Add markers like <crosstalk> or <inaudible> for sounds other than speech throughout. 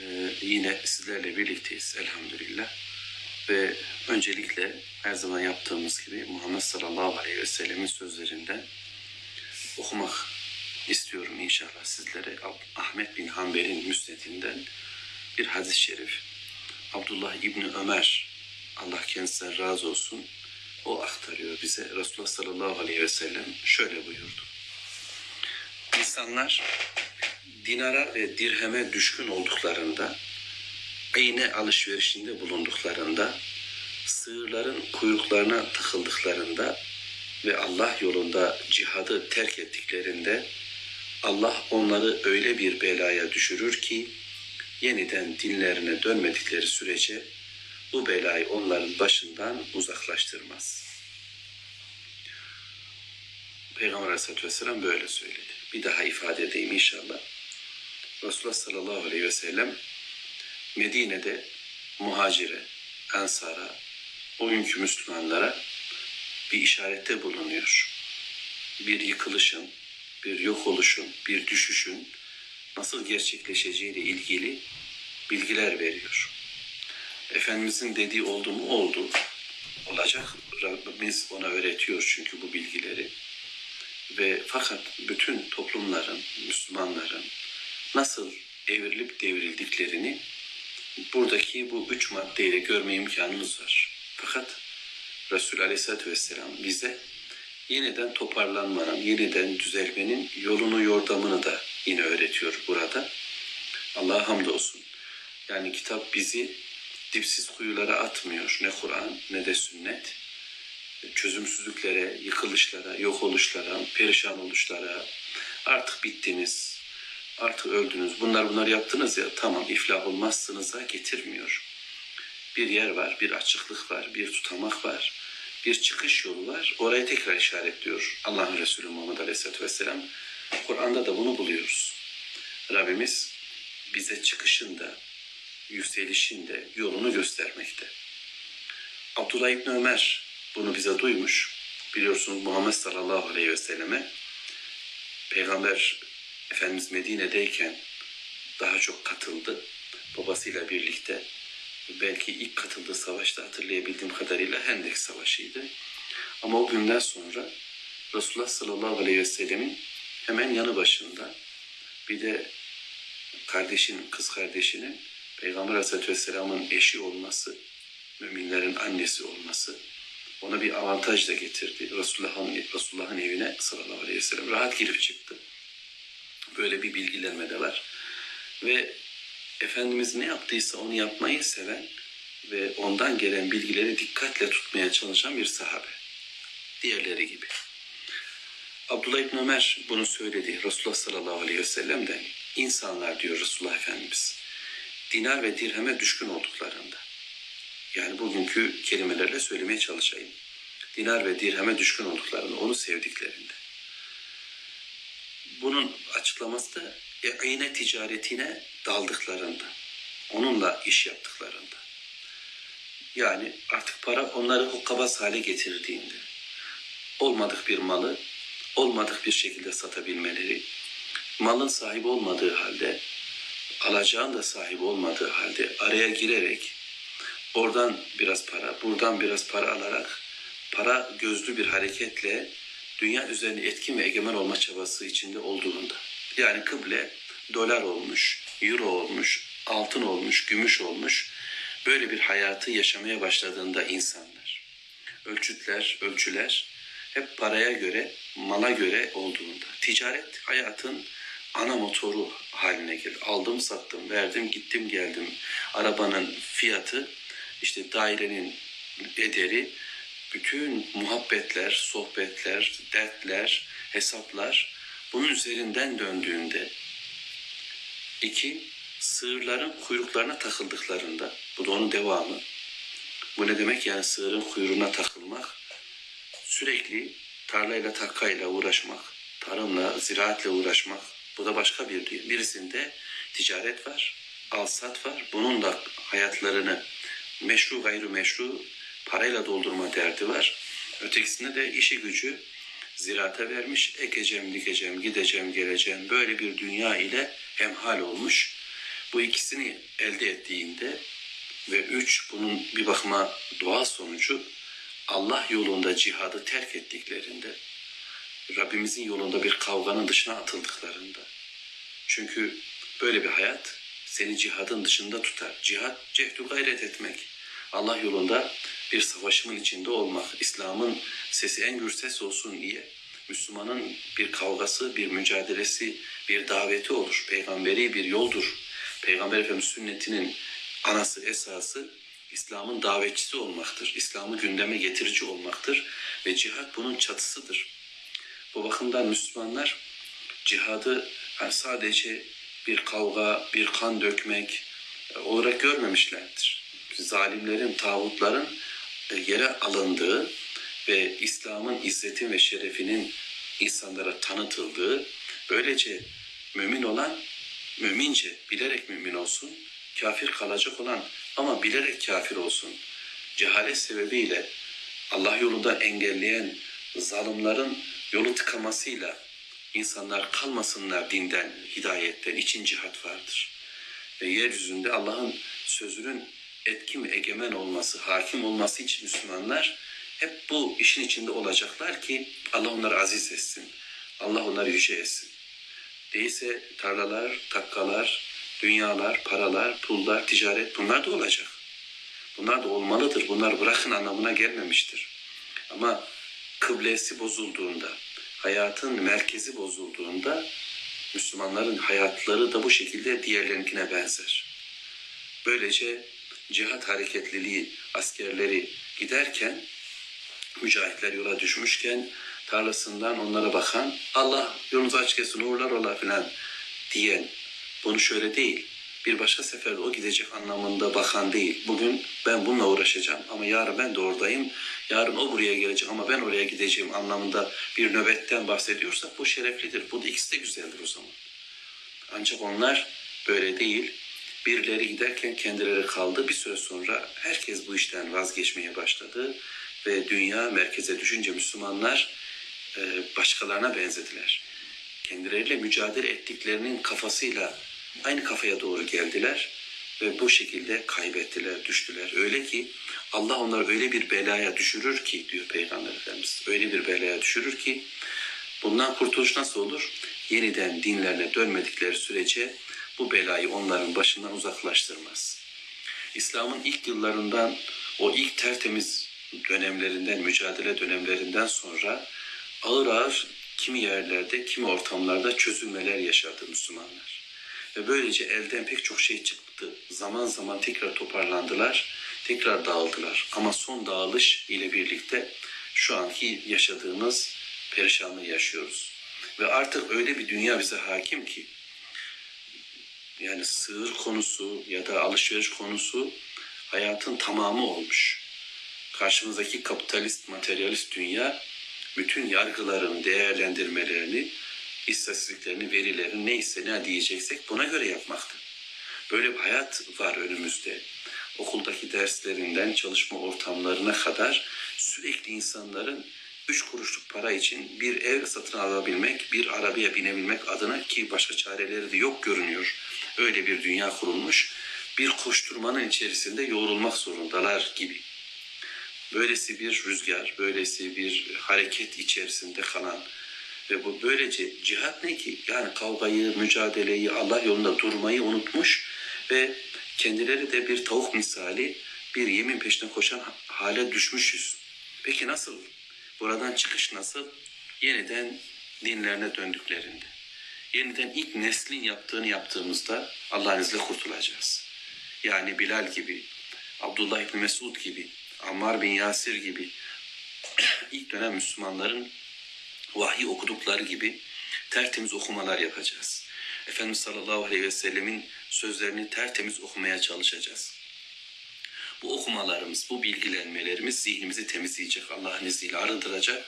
ee, yine sizlerle birlikteyiz elhamdülillah. Ve öncelikle her zaman yaptığımız gibi Muhammed sallallahu aleyhi ve sellemin sözlerinden okumak istiyorum inşallah sizlere. Ahmet bin Hanbel'in müsnedinden bir hadis-i şerif. Abdullah İbni Ömer, Allah kendisinden razı olsun, o aktarıyor bize. Resulullah sallallahu aleyhi ve sellem şöyle buyurdu. İnsanlar dinara ve dirheme düşkün olduklarında, iğne alışverişinde bulunduklarında, sığırların kuyruklarına takıldıklarında ve Allah yolunda cihadı terk ettiklerinde Allah onları öyle bir belaya düşürür ki yeniden dinlerine dönmedikleri sürece bu belayı onların başından uzaklaştırmaz. Peygamber Aleyhisselatü Vesselam böyle söyledi. Bir daha ifade edeyim inşallah. Resulullah sallallahu aleyhi ve sellem Medine'de muhacire, ensara, o günkü Müslümanlara bir işarette bulunuyor. Bir yıkılışın, bir yok oluşun, bir düşüşün nasıl gerçekleşeceğiyle ilgili bilgiler veriyor. Efendimizin dediği oldu mu oldu. Olacak. Rabbimiz ona öğretiyor çünkü bu bilgileri. Ve fakat bütün toplumların, Müslümanların, nasıl evrilip devrildiklerini buradaki bu üç maddeyle görme imkanımız var. Fakat Resul Aleyhisselatü Vesselam bize yeniden toparlanmanın, yeniden düzelmenin yolunu, yordamını da yine öğretiyor burada. Allah'a hamdolsun. Yani kitap bizi dipsiz kuyulara atmıyor. Ne Kur'an ne de sünnet. Çözümsüzlüklere, yıkılışlara, yok oluşlara, perişan oluşlara, artık bittiniz, artık öldünüz, bunlar bunlar yaptınız ya tamam iflah olmazsınıza getirmiyor. Bir yer var, bir açıklık var, bir tutamak var, bir çıkış yolu var. Oraya tekrar işaretliyor Allah'ın Resulü Muhammed Aleyhisselatü Vesselam. Kur'an'da da bunu buluyoruz. Rabbimiz bize çıkışın da, yükselişin de yolunu göstermekte. Abdullah İbni Ömer bunu bize duymuş. Biliyorsunuz Muhammed sallallahu aleyhi ve selleme Peygamber Efendimiz Medine'deyken daha çok katıldı. Babasıyla birlikte. Belki ilk katıldığı savaşta hatırlayabildiğim kadarıyla Hendek Savaşı'ydı. Ama o günden sonra Resulullah sallallahu aleyhi ve sellemin hemen yanı başında bir de kardeşinin, kız kardeşinin Peygamber aleyhissalatü vesselamın eşi olması, müminlerin annesi olması ona bir avantaj da getirdi. Resulullah'ın Resulullah'ın evine sallallahu aleyhi ve sellem rahat girip çıktı. Böyle bir bilgilenme de var. Ve Efendimiz ne yaptıysa onu yapmayı seven ve ondan gelen bilgileri dikkatle tutmaya çalışan bir sahabe. Diğerleri gibi. Abdullah İbn Ömer bunu söyledi. Resulullah sallallahu aleyhi ve sellem'den insanlar diyor Resulullah Efendimiz dinar ve dirheme düşkün olduklarında yani bugünkü kelimelerle söylemeye çalışayım. Dinar ve dirheme düşkün olduklarında, onu sevdiklerinde bunun açıklaması da iğne ticaretine daldıklarında, onunla iş yaptıklarında. Yani artık para onları hukkabaz hale getirdiğinde, olmadık bir malı olmadık bir şekilde satabilmeleri, malın sahibi olmadığı halde, alacağın da sahibi olmadığı halde araya girerek oradan biraz para, buradan biraz para alarak para gözlü bir hareketle dünya üzerine etkin ve egemen olma çabası içinde olduğunda. Yani kıble dolar olmuş, euro olmuş, altın olmuş, gümüş olmuş. Böyle bir hayatı yaşamaya başladığında insanlar, ölçütler, ölçüler hep paraya göre, mala göre olduğunda. Ticaret hayatın ana motoru haline gelir. Aldım, sattım, verdim, gittim, geldim. Arabanın fiyatı, işte dairenin ederi, bütün muhabbetler, sohbetler, dertler, hesaplar bunun üzerinden döndüğünde iki, sığırların kuyruklarına takıldıklarında, bu da onun devamı. Bu ne demek? Yani sığırın kuyruğuna takılmak, sürekli tarlayla takkayla uğraşmak, tarımla, ziraatle uğraşmak. Bu da başka bir dünya. Birisinde ticaret var, alsat var. Bunun da hayatlarını meşru gayrimeşru parayla doldurma derdi var. Ötekisinde de işi gücü ziraate vermiş. Ekeceğim, dikeceğim, gideceğim, geleceğim. Böyle bir dünya ile hemhal olmuş. Bu ikisini elde ettiğinde ve üç bunun bir bakıma doğal sonucu Allah yolunda cihadı terk ettiklerinde Rabbimizin yolunda bir kavganın dışına atıldıklarında çünkü böyle bir hayat seni cihadın dışında tutar. Cihad cehdü gayret etmek. Allah yolunda bir savaşımın içinde olmak. İslam'ın sesi en gür ses olsun diye Müslümanın bir kavgası, bir mücadelesi, bir daveti olur. Peygamberi bir yoldur. Peygamber Efendimiz sünnetinin anası, esası İslam'ın davetçisi olmaktır. İslam'ı gündeme getirici olmaktır. Ve cihat bunun çatısıdır. Bu bakımdan Müslümanlar cihadı yani sadece bir kavga, bir kan dökmek olarak görmemişlerdir. Zalimlerin, tağutların yere alındığı ve İslam'ın izzetin ve şerefinin insanlara tanıtıldığı, böylece mümin olan mümince, bilerek mümin olsun, kafir kalacak olan ama bilerek kafir olsun. Cehalet sebebiyle Allah yolunda engelleyen zalimlerin yolu tıkamasıyla insanlar kalmasınlar dinden, hidayetten için cihat vardır. Ve yeryüzünde Allah'ın sözünün etkin ve egemen olması, hakim olması için Müslümanlar hep bu işin içinde olacaklar ki Allah onları aziz etsin. Allah onları yüce etsin. Değilse tarlalar, takkalar, dünyalar, paralar, pullar, ticaret bunlar da olacak. Bunlar da olmalıdır. Bunlar bırakın anlamına gelmemiştir. Ama kıblesi bozulduğunda, hayatın merkezi bozulduğunda Müslümanların hayatları da bu şekilde diğerlerinkine benzer. Böylece cihat hareketliliği askerleri giderken mücahitler yola düşmüşken tarlasından onlara bakan Allah yolunuzu açık etsin uğurlar ola filan diyen bunu şöyle değil bir başka seferde o gidecek anlamında bakan değil. Bugün ben bununla uğraşacağım ama yarın ben de oradayım. Yarın o buraya gelecek ama ben oraya gideceğim anlamında bir nöbetten bahsediyorsak bu şereflidir. Bu da ikisi de güzeldir o zaman. Ancak onlar böyle değil. Birileri giderken kendileri kaldı. Bir süre sonra herkes bu işten vazgeçmeye başladı. Ve dünya merkeze düşünce Müslümanlar e, başkalarına benzediler. Kendileriyle mücadele ettiklerinin kafasıyla aynı kafaya doğru geldiler ve bu şekilde kaybettiler, düştüler. Öyle ki Allah onları öyle bir belaya düşürür ki diyor Peygamber Efendimiz. Öyle bir belaya düşürür ki bundan kurtuluş nasıl olur? Yeniden dinlerine dönmedikleri sürece bu belayı onların başından uzaklaştırmaz. İslam'ın ilk yıllarından o ilk tertemiz dönemlerinden, mücadele dönemlerinden sonra ağır ağır kimi yerlerde, kimi ortamlarda çözülmeler yaşadı Müslümanlar. Ve böylece elden pek çok şey çıktı. Zaman zaman tekrar toparlandılar, tekrar dağıldılar. Ama son dağılış ile birlikte şu anki yaşadığımız perişanlığı yaşıyoruz. Ve artık öyle bir dünya bize hakim ki yani sığır konusu ya da alışveriş konusu hayatın tamamı olmuş. Karşımızdaki kapitalist, materyalist dünya bütün yargıların değerlendirmelerini, istatistiklerini, verilerini neyse ne diyeceksek buna göre yapmaktır. Böyle bir hayat var önümüzde. Okuldaki derslerinden çalışma ortamlarına kadar sürekli insanların üç kuruşluk para için bir ev satın alabilmek, bir arabaya binebilmek adına ki başka çareleri de yok görünüyor. Öyle bir dünya kurulmuş. Bir koşturmanın içerisinde yoğrulmak zorundalar gibi. Böylesi bir rüzgar, böylesi bir hareket içerisinde kalan ve bu böylece cihat ne ki? Yani kavgayı, mücadeleyi, Allah yolunda durmayı unutmuş ve kendileri de bir tavuk misali bir yemin peşine koşan hale düşmüşüz. Peki nasıl? Buradan çıkış nasıl? Yeniden dinlerine döndüklerinde. Yeniden ilk neslin yaptığını yaptığımızda Allah'ın izniyle kurtulacağız. Yani Bilal gibi, Abdullah İbni Mesud gibi, Ammar bin Yasir gibi <clears throat> ilk dönem Müslümanların vahiy okudukları gibi tertemiz okumalar yapacağız. Efendimiz sallallahu aleyhi ve sellemin sözlerini tertemiz okumaya çalışacağız. Bu okumalarımız, bu bilgilenmelerimiz zihnimizi temizleyecek, Allah'ın izniyle arındıracak.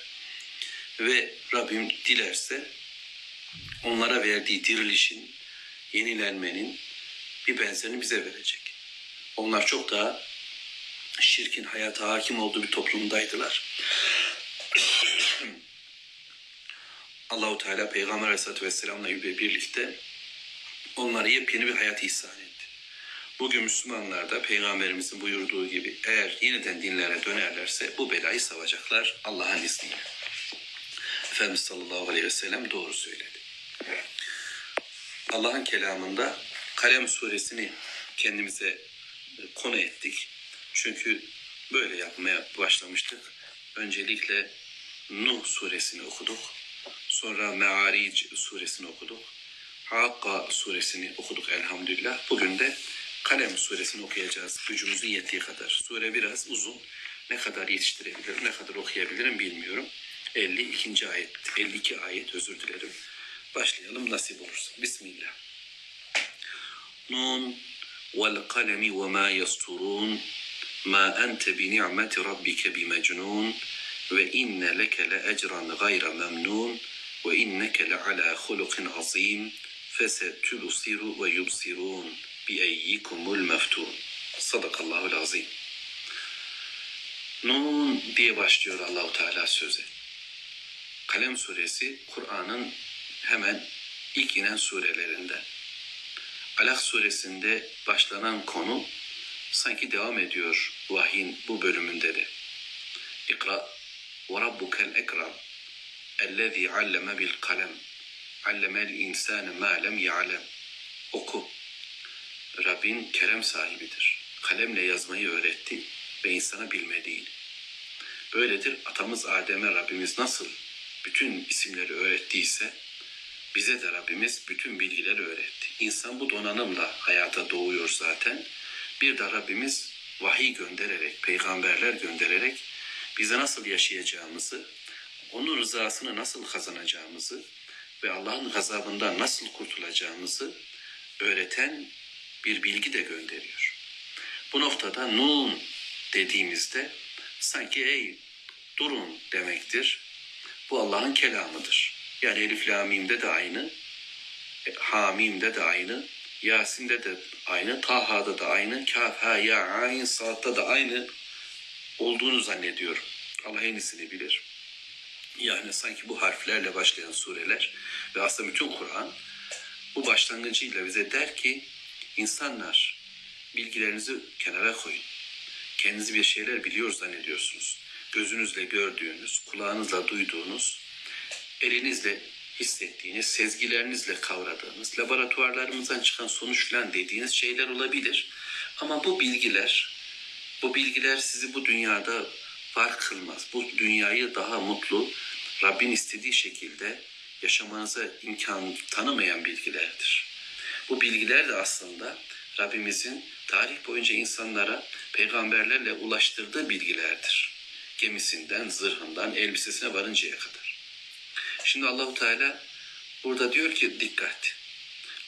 Ve Rabbim dilerse onlara verdiği dirilişin, yenilenmenin bir benzerini bize verecek. Onlar çok daha şirkin hayata hakim olduğu bir toplumdaydılar. <clears throat> Allahu Teala Peygamber Aleyhisselatü Vesselam'la birlikte onlara yepyeni bir hayat ihsan etti. Bugün Müslümanlar da Peygamberimizin buyurduğu gibi eğer yeniden dinlere dönerlerse bu belayı savacaklar Allah'ın izniyle. Efendimiz sallallahu aleyhi ve sellem doğru söyledi. Allah'ın kelamında Kalem suresini kendimize konu ettik. Çünkü böyle yapmaya başlamıştık. Öncelikle Nuh suresini okuduk. Sonra Me'aric suresini okuduk. Hakka suresini okuduk elhamdülillah. Bugün de Kalem suresini okuyacağız gücümüzün yettiği kadar. Sure biraz uzun. Ne kadar yetiştirebilirim, ne kadar okuyabilirim bilmiyorum. 52. ayet, 52 ayet özür dilerim. Başlayalım nasip olursa. Bismillah. Nun vel kalemi ve ma yasturun ma ente bi ni'meti rabbike bi mecnun ve inne leke le ecran gayra memnun ve inneke le ala hulukin azim fesetubsiru ve yubsirun bi eyyikumul meftun. Sadakallahul azim. Nun diye başlıyor Allahu Teala söze. Kalem suresi Kur'an'ın hemen ilk inen surelerinden. Alak suresinde başlanan konu sanki devam ediyor vahyin bu bölümünde de. İkra ve rabbukel ekram ellezî alleme bil kalem allemel insâne mâ lem ya'lem oku Rabbin kerem sahibidir. Kalemle yazmayı öğretti ve insana bilmediğini. Böyledir atamız Adem'e Rabbimiz nasıl bütün isimleri öğrettiyse bize de Rabbimiz bütün bilgileri öğretti. İnsan bu donanımla hayata doğuyor zaten. Bir de Rabbimiz vahiy göndererek, peygamberler göndererek bize nasıl yaşayacağımızı, onun rızasını nasıl kazanacağımızı ve Allah'ın gazabından nasıl kurtulacağımızı öğreten bir bilgi de gönderiyor. Bu noktada nun dediğimizde sanki ey durun demektir. Bu Allah'ın kelamıdır. Yani Elif Lamim'de de aynı, e, Hamim'de de aynı, Yasin'de de aynı, Taha'da da aynı, Kaf, Ha, Ya, Ayn, Sa'da da aynı olduğunu zannediyorum. Allah en iyisini bilir. Yani sanki bu harflerle başlayan sureler ve aslında bütün Kur'an bu başlangıcıyla bize der ki insanlar bilgilerinizi kenara koyun. Kendinizi bir şeyler biliyor zannediyorsunuz. Gözünüzle gördüğünüz, kulağınızla duyduğunuz, elinizle hissettiğiniz, sezgilerinizle kavradığınız, laboratuvarlarımızdan çıkan sonuç falan dediğiniz şeyler olabilir. Ama bu bilgiler, bu bilgiler sizi bu dünyada var kılmaz. Bu dünyayı daha mutlu, Rabbin istediği şekilde yaşamanıza imkan tanımayan bilgilerdir. Bu bilgiler de aslında Rabbimizin tarih boyunca insanlara peygamberlerle ulaştırdığı bilgilerdir. Gemisinden, zırhından, elbisesine varıncaya kadar. Şimdi Allahu Teala burada diyor ki dikkat.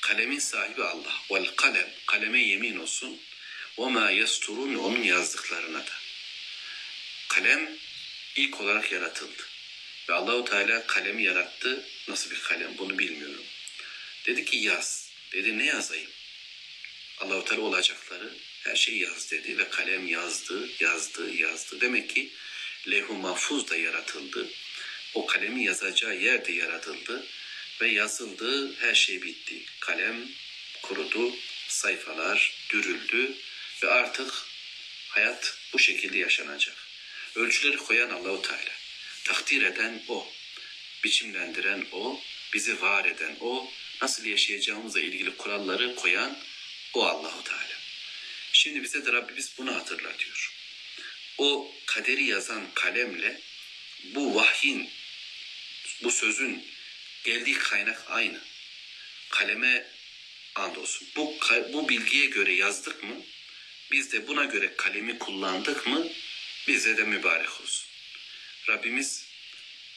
Kalemin sahibi Allah. Vel kalem. Kaleme yemin olsun. Ve ma yasturun onun yazdıklarına da. Kalem ilk olarak yaratıldı. Ve Allahu Teala kalemi yarattı. Nasıl bir kalem bunu bilmiyorum. Dedi ki yaz. Dedi ne yazayım? Allahu Teala olacakları her şeyi yaz dedi ve kalem yazdı, yazdı, yazdı. Demek ki levh-u mahfuz da yaratıldı. O kalemi yazacağı yer de yaratıldı ve yazıldı, her şey bitti. Kalem kurudu, sayfalar dürüldü ve artık hayat bu şekilde yaşanacak. Ölçüleri koyan Allahu Teala. Takdir eden o, biçimlendiren o, bizi var eden o, nasıl yaşayacağımızla ilgili kuralları koyan o Allahu Teala. Şimdi bize de Rabbimiz bunu hatırlatıyor. O kaderi yazan kalemle bu vahyin, bu sözün geldiği kaynak aynı. Kaleme andolsun. Bu, bu bilgiye göre yazdık mı? Biz de buna göre kalemi kullandık mı? Bize de mübarek olsun. Rabbimiz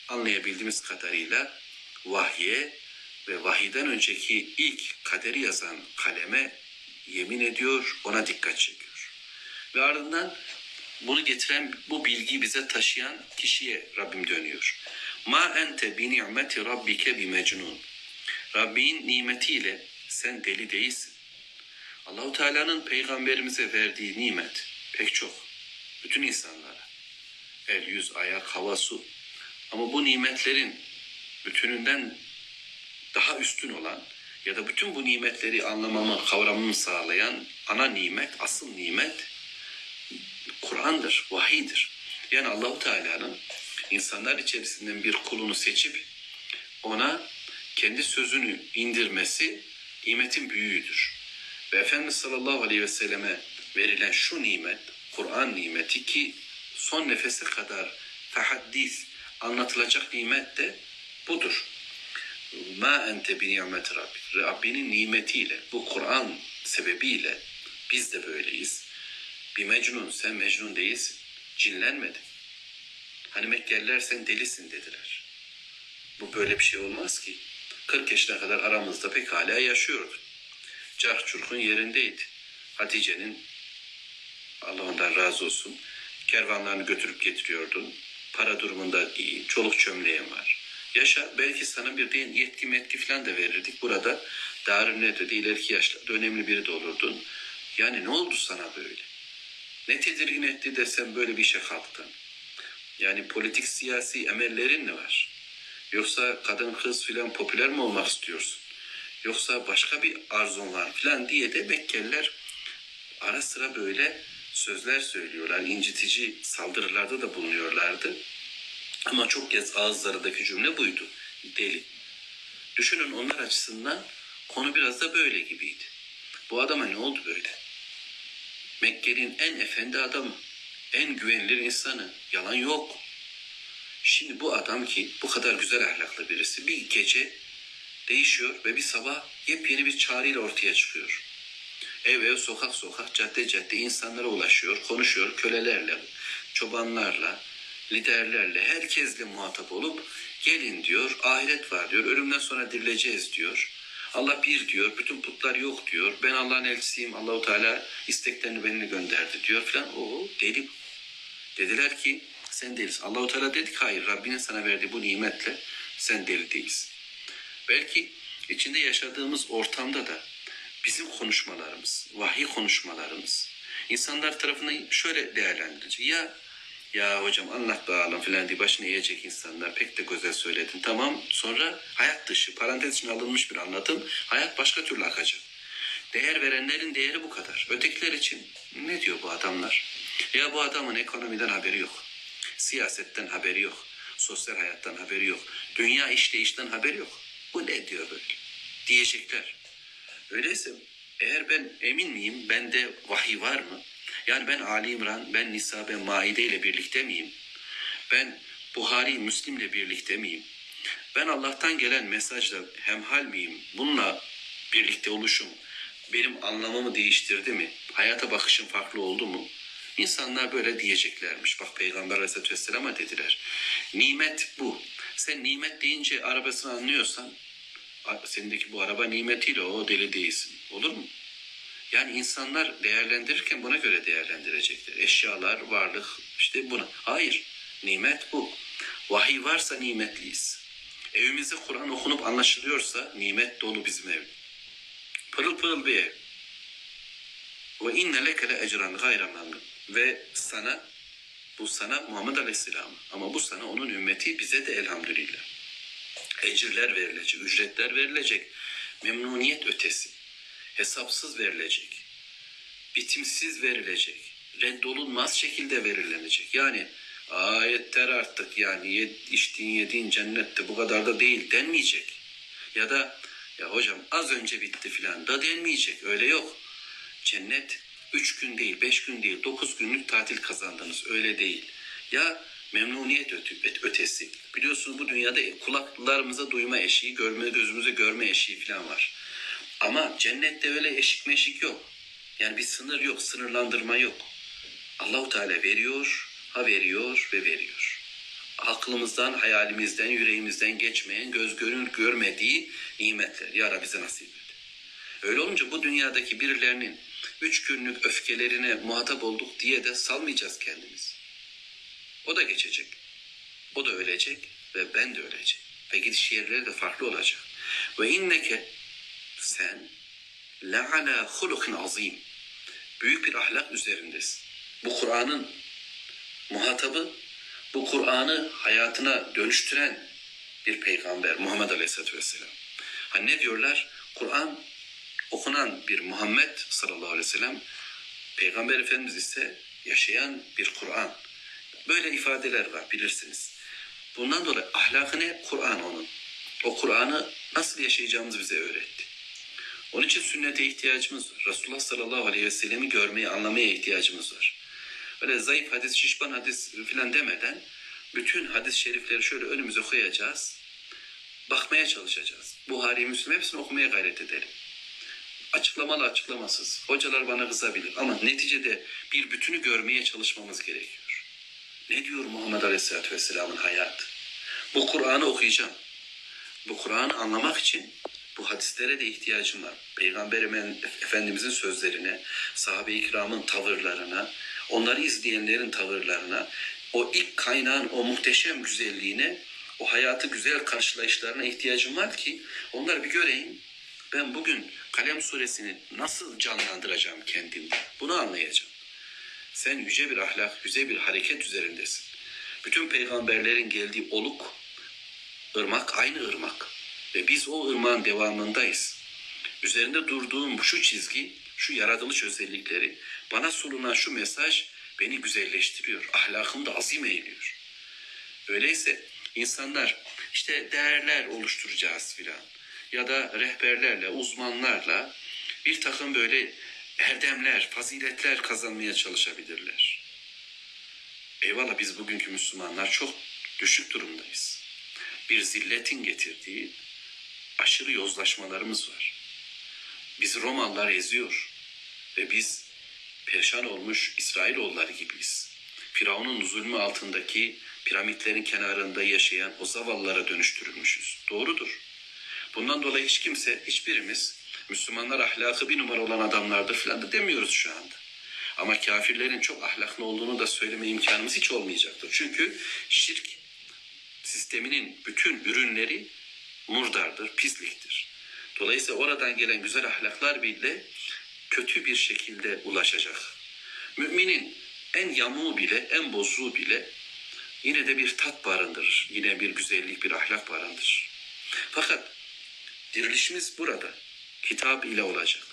anlayabildiğimiz kadarıyla vahye ve vahiden önceki ilk kaderi yazan kaleme yemin ediyor, ona dikkat çekiyor. Ve ardından bunu getiren, bu bilgiyi bize taşıyan kişiye Rabbim dönüyor. Ma ente bi ni'meti rabbike bi mecnun. Rabbin nimetiyle sen deli değilsin. Allahu Teala'nın peygamberimize verdiği nimet pek çok. Bütün insanlara. El, yüz, ayak, hava, su. Ama bu nimetlerin bütününden daha üstün olan ya da bütün bu nimetleri anlamamı, kavramamı sağlayan ana nimet, asıl nimet Kur'an'dır, vahiydir. Yani Allahu Teala'nın insanlar içerisinden bir kulunu seçip ona kendi sözünü indirmesi nimetin büyüğüdür. Ve Efendimiz sallallahu aleyhi ve selleme verilen şu nimet, Kur'an nimeti ki son nefese kadar tahaddis, anlatılacak nimet de budur. Ma ente bi nimet Rabbik. Rabbinin nimetiyle, bu Kur'an sebebiyle biz de böyleyiz. Bir mecnun, sen mecnun değilsin. Cinlenmedin. Hani Mekkeliler sen delisin dediler. Bu böyle bir şey olmaz ki. 40 yaşına kadar aramızda pek hala yaşıyordu. Carh çurkun yerindeydi. Hatice'nin Allah ondan razı olsun kervanlarını götürüp getiriyordun. Para durumunda iyi, çoluk çömleğin var. Yaşa belki sana bir de yetki metki falan da verirdik. Burada Darül Nedve'de ileriki yaşlarda önemli biri de olurdun. Yani ne oldu sana böyle? Ne tedirgin etti de sen böyle bir işe kalktın? Yani politik siyasi emellerin mi var? Yoksa kadın kız filan popüler mi olmak istiyorsun? Yoksa başka bir arzun var filan diye de Mekkeliler ara sıra böyle sözler söylüyorlar. incitici saldırılarda da bulunuyorlardı. Ama çok kez ağızlarındaki cümle buydu. Deli. Düşünün onlar açısından konu biraz da böyle gibiydi. Bu adama ne oldu böyle? Mekke'nin en efendi adamı, en güvenilir insanı. Yalan yok. Şimdi bu adam ki bu kadar güzel ahlaklı birisi bir gece değişiyor ve bir sabah yepyeni bir çağrıyla ortaya çıkıyor. Ev ev, sokak sokak, cadde cadde insanlara ulaşıyor, konuşuyor kölelerle, çobanlarla, liderlerle, herkesle muhatap olup gelin diyor, ahiret var diyor, ölümden sonra dirileceğiz diyor. Allah bir diyor, bütün putlar yok diyor. Ben Allah'ın elçisiyim, Allahu Teala isteklerini benimle gönderdi diyor filan. O deli. Dediler ki sen delisin. Allahu Teala dedi ki hayır Rabbinin sana verdiği bu nimetle sen deli değilsin. Belki içinde yaşadığımız ortamda da bizim konuşmalarımız, vahiy konuşmalarımız insanlar tarafından şöyle değerlendirilecek. Ya ya hocam anlat bakalım filan diye başını eğecek insanlar pek de güzel söyledin. Tamam sonra hayat dışı parantez için alınmış bir anlatım hayat başka türlü akacak. Değer verenlerin değeri bu kadar. Ötekiler için ne diyor bu adamlar? Ya bu adamın ekonomiden haberi yok. Siyasetten haberi yok. Sosyal hayattan haberi yok. Dünya işleyişten haberi yok. Bu ne diyor böyle? Diyecekler. Öyleyse eğer ben emin miyim bende vahiy var mı? Yani ben Ali İmran, ben Nisa, ben Maide ile birlikte miyim? Ben Buhari, Müslim ile birlikte miyim? Ben Allah'tan gelen mesajla hemhal miyim? Bununla birlikte oluşum benim anlamamı değiştirdi mi? Hayata bakışım farklı oldu mu? İnsanlar böyle diyeceklermiş. Bak Peygamber Aleyhisselatü Vesselam'a dediler. Nimet bu. Sen nimet deyince arabasını anlıyorsan sendeki bu araba nimetiyle o deli değilsin. Olur mu? Yani insanlar değerlendirirken buna göre değerlendirecekler. Eşyalar, varlık işte buna. Hayır. Nimet bu. Vahiy varsa nimetliyiz. Evimizde Kur'an okunup anlaşılıyorsa nimet dolu bizim ev. Pırıl pırıl bir ev. Ve inne leke le ecran gayra memnun. Ve sana bu sana Muhammed Aleyhisselam ama bu sana onun ümmeti bize de elhamdülillah. Ecirler verilecek, ücretler verilecek. Memnuniyet ötesi. Hesapsız verilecek. Bitimsiz verilecek. Reddolunmaz şekilde verilecek. Yani ayetler artık yani yed, içtiğin yediğin cennette bu kadar da değil denmeyecek. Ya da ya hocam az önce bitti filan da denmeyecek. Öyle yok. Cennet üç gün değil, beş gün değil, dokuz günlük tatil kazandınız. Öyle değil. Ya memnuniyet ötesi. Biliyorsunuz bu dünyada kulaklarımıza duyma eşiği, görme gözümüze görme eşiği falan var. Ama cennette öyle eşik meşik yok. Yani bir sınır yok, sınırlandırma yok. Allahu Teala veriyor, ha veriyor ve veriyor. Aklımızdan, hayalimizden, yüreğimizden geçmeyen, göz görür görmediği nimetler. Ya Rabbi bize nasip et. Öyle olunca bu dünyadaki birilerinin üç günlük öfkelerine muhatap olduk diye de salmayacağız kendimizi. O da geçecek. O da ölecek ve ben de öleceğim. Ve gidiş yerleri de farklı olacak. Ve inneke sen la ala hulukin azim. Büyük bir ahlak üzerindesin. Bu Kur'an'ın muhatabı, bu Kur'an'ı hayatına dönüştüren bir peygamber Muhammed Aleyhisselatü Vesselam. Hani ne diyorlar? Kur'an okunan bir Muhammed sallallahu aleyhi ve sellem, Peygamber Efendimiz ise yaşayan bir Kur'an. Böyle ifadeler var bilirsiniz. Bundan dolayı ahlakı ne? Kur'an onun. O Kur'an'ı nasıl yaşayacağımızı bize öğretti. Onun için sünnete ihtiyacımız var. Resulullah sallallahu aleyhi ve sellemi görmeye, anlamaya ihtiyacımız var. Öyle zayıf hadis, şişman hadis filan demeden bütün hadis-i şerifleri şöyle önümüze koyacağız. Bakmaya çalışacağız. Buhari, Müslim hepsini okumaya gayret edelim. Açıklamalı açıklamasız. Hocalar bana kızabilir ama neticede bir bütünü görmeye çalışmamız gerekiyor. Ne diyor Muhammed Aleyhisselatü Vesselam'ın hayatı? Bu Kur'an'ı okuyacağım. Bu Kur'an'ı anlamak için bu hadislere de ihtiyacım var. Peygamber Efendimizin sözlerine, sahabe-i kiramın tavırlarına, onları izleyenlerin tavırlarına, o ilk kaynağın o muhteşem güzelliğine, o hayatı güzel karşılayışlarına ihtiyacım var ki onları bir göreyim. Ben bugün Kalem suresini nasıl canlandıracağım kendimde? Bunu anlayacağım. Sen yüce bir ahlak, yüce bir hareket üzerindesin. Bütün peygamberlerin geldiği oluk, ırmak aynı ırmak. Ve biz o ırmağın devamındayız. Üzerinde durduğum şu çizgi, şu yaratılış özellikleri, bana sunulan şu mesaj beni güzelleştiriyor. Ahlakımı da azim eğiliyor. Öyleyse insanlar işte değerler oluşturacağız filan ya da rehberlerle, uzmanlarla bir takım böyle erdemler, faziletler kazanmaya çalışabilirler. Eyvallah biz bugünkü Müslümanlar çok düşük durumdayız. Bir zilletin getirdiği aşırı yozlaşmalarımız var. Biz Romalılar eziyor ve biz perişan olmuş İsrailoğulları gibiyiz. Firavun'un zulmü altındaki piramitlerin kenarında yaşayan o zavallılara dönüştürülmüşüz. Doğrudur. Bundan dolayı hiç kimse, hiçbirimiz Müslümanlar ahlakı bir numara olan adamlardır falan da demiyoruz şu anda. Ama kafirlerin çok ahlaklı olduğunu da söyleme imkanımız hiç olmayacaktır. Çünkü şirk sisteminin bütün ürünleri murdardır, pisliktir. Dolayısıyla oradan gelen güzel ahlaklar bile kötü bir şekilde ulaşacak. Müminin en yamuğu bile, en bozuğu bile yine de bir tat barındırır. Yine bir güzellik, bir ahlak barındırır. Fakat dirilişimiz burada. Kitap ile olacak.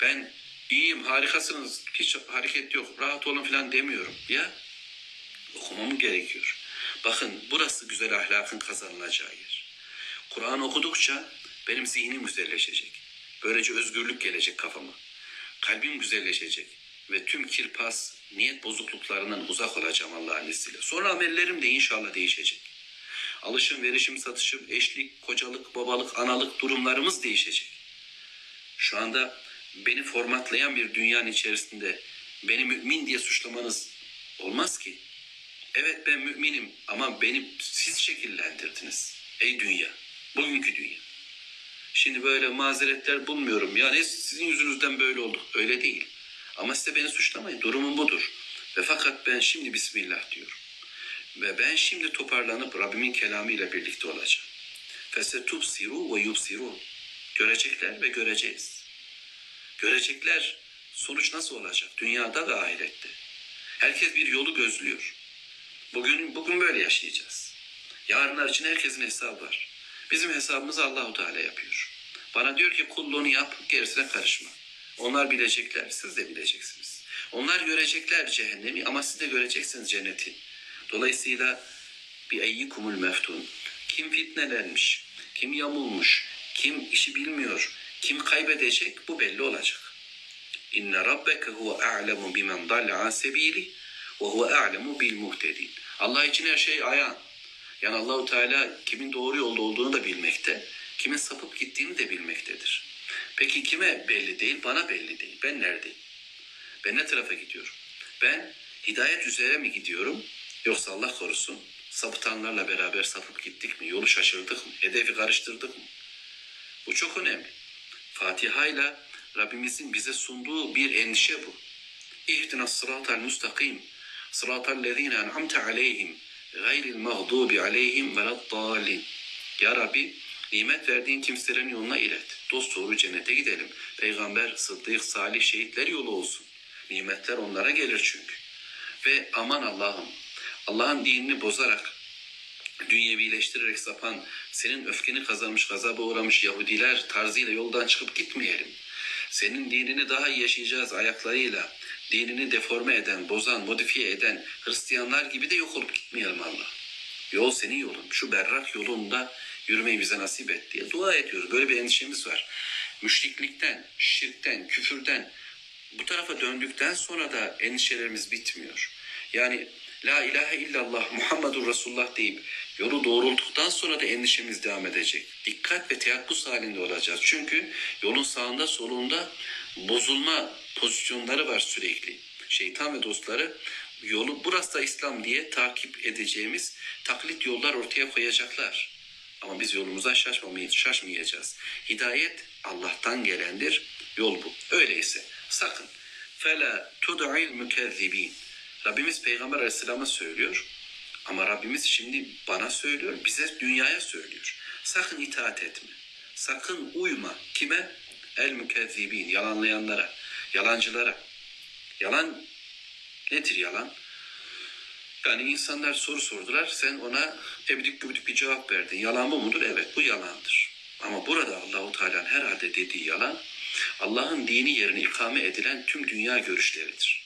Ben iyiyim, harikasınız, hiç hareket yok, rahat olun falan demiyorum. Ya okumam gerekiyor. Bakın burası güzel ahlakın kazanılacağı yer. Kur'an okudukça benim zihnim güzelleşecek. Böylece özgürlük gelecek kafama. Kalbim güzelleşecek ve tüm kirpas, niyet bozukluklarından uzak olacağım Allah'ın izniyle. Sonra amellerim de inşallah değişecek. Alışım, verişim, satışım, eşlik, kocalık, babalık, analık durumlarımız değişecek. Şu anda beni formatlayan bir dünyanın içerisinde beni mümin diye suçlamanız olmaz ki. Evet ben müminim ama beni siz şekillendirdiniz. Ey dünya, bugünkü dünya. Şimdi böyle mazeretler bulmuyorum. Yani sizin yüzünüzden böyle olduk. Öyle değil. Ama size beni suçlamayın. Durumum budur. Ve fakat ben şimdi Bismillah diyorum. Ve ben şimdi toparlanıp Rabbimin kelamı ile birlikte olacağım. Fesetubsiru ve yubsirun. Görecekler ve göreceğiz. Görecekler sonuç nasıl olacak? Dünyada ve ahirette. Herkes bir yolu gözlüyor. Bugün bugün böyle yaşayacağız. Yarınlar için herkesin hesabı var. Bizim hesabımızı Allahu Teala yapıyor. Bana diyor ki kulluğunu yap, gerisine karışma. Onlar bilecekler, siz de bileceksiniz. Onlar görecekler cehennemi ama siz de göreceksiniz cenneti. Dolayısıyla bir eyyikumul meftun. Kim fitnelenmiş, kim yamulmuş, kim işi bilmiyor, kim kaybedecek bu belli olacak. İnne rabbeke huve a'lemu bimen dalle an sebili ve huve a'lemu bil muhtedin. Allah için her şey ayağın. Yani Allahu Teala kimin doğru yolda olduğunu da bilmekte, kimin sapıp gittiğini de bilmektedir. Peki kime belli değil? Bana belli değil. Ben neredeyim? Ben ne tarafa gidiyorum? Ben hidayet üzere mi gidiyorum? Yoksa Allah korusun sapıtanlarla beraber sapıp gittik mi? Yolu şaşırdık mı? Hedefi karıştırdık mı? Bu çok önemli. Fatiha ile Rabbimizin bize sunduğu bir endişe bu. İhdina sıratal müstakim. Sıratal lezine en'amte aleyhim. Gayril mağdubi aleyhim veleddallin. Ya Rabbi nimet verdiğin kimselerin yoluna ilet. Dost doğru cennete gidelim. Peygamber, sıddık, salih, şehitler yolu olsun. Nimetler onlara gelir çünkü. Ve aman Allah'ım Allah'ın dinini bozarak dünyevileştirerek sapan, senin öfkeni kazanmış, gazaba uğramış Yahudiler tarzıyla yoldan çıkıp gitmeyelim. Senin dinini daha iyi yaşayacağız ayaklarıyla, dinini deforme eden, bozan, modifiye eden Hristiyanlar gibi de yok olup gitmeyelim Allah. Yol senin yolun. Şu berrak yolunda yürümeyi bize nasip et diye dua ediyoruz. Böyle bir endişemiz var. Müşriklikten, şirkten, küfürden bu tarafa döndükten sonra da endişelerimiz bitmiyor. Yani La ilahe illallah Muhammedur Resulullah deyip yolu doğrulttuktan sonra da endişemiz devam edecek. Dikkat ve teyakkuz halinde olacağız. Çünkü yolun sağında solunda bozulma pozisyonları var sürekli. Şeytan ve dostları yolu burası da İslam diye takip edeceğimiz taklit yollar ortaya koyacaklar. Ama biz yolumuzdan şaşmamayı, şaşmayacağız. Hidayet Allah'tan gelendir. Yol bu. Öyleyse sakın. Fela tud'il mükezzibin. Rabbimiz Peygamber Aleyhisselam'a söylüyor. Ama Rabbimiz şimdi bana söylüyor, bize dünyaya söylüyor. Sakın itaat etme. Sakın uyma. Kime? El mükezzibin, yalanlayanlara, yalancılara. Yalan nedir yalan? Yani insanlar soru sordular, sen ona ebidik gübidik bir cevap verdin. Yalan bu mudur? Evet, bu yalandır. Ama burada Allahu Teala'nın herhalde dediği yalan, Allah'ın dini yerine ikame edilen tüm dünya görüşleridir.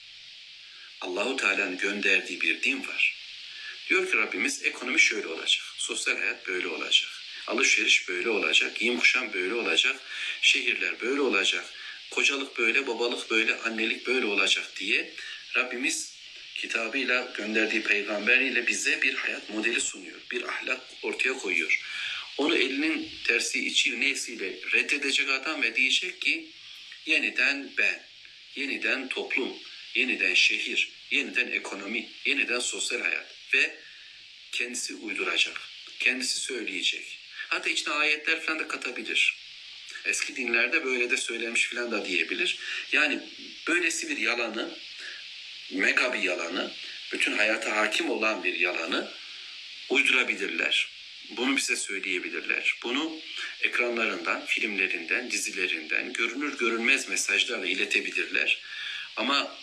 Allahu Teala'nın gönderdiği bir din var. Diyor ki Rabbimiz ekonomi şöyle olacak, sosyal hayat böyle olacak, alışveriş böyle olacak, giyim kuşam böyle olacak, şehirler böyle olacak, kocalık böyle, babalık böyle, annelik böyle olacak diye Rabbimiz kitabıyla gönderdiği peygamberiyle bize bir hayat modeli sunuyor. Bir ahlak ortaya koyuyor. Onu elinin tersi içi neysiyle reddedecek adam ve diyecek ki yeniden ben, yeniden toplum, yeniden şehir, yeniden ekonomi, yeniden sosyal hayat ve kendisi uyduracak, kendisi söyleyecek. Hatta içine ayetler falan da katabilir. Eski dinlerde böyle de söylemiş falan da diyebilir. Yani böylesi bir yalanı, mega bir yalanı, bütün hayata hakim olan bir yalanı uydurabilirler. Bunu bize söyleyebilirler. Bunu ekranlarından, filmlerinden, dizilerinden, görünür görünmez mesajlarla iletebilirler. Ama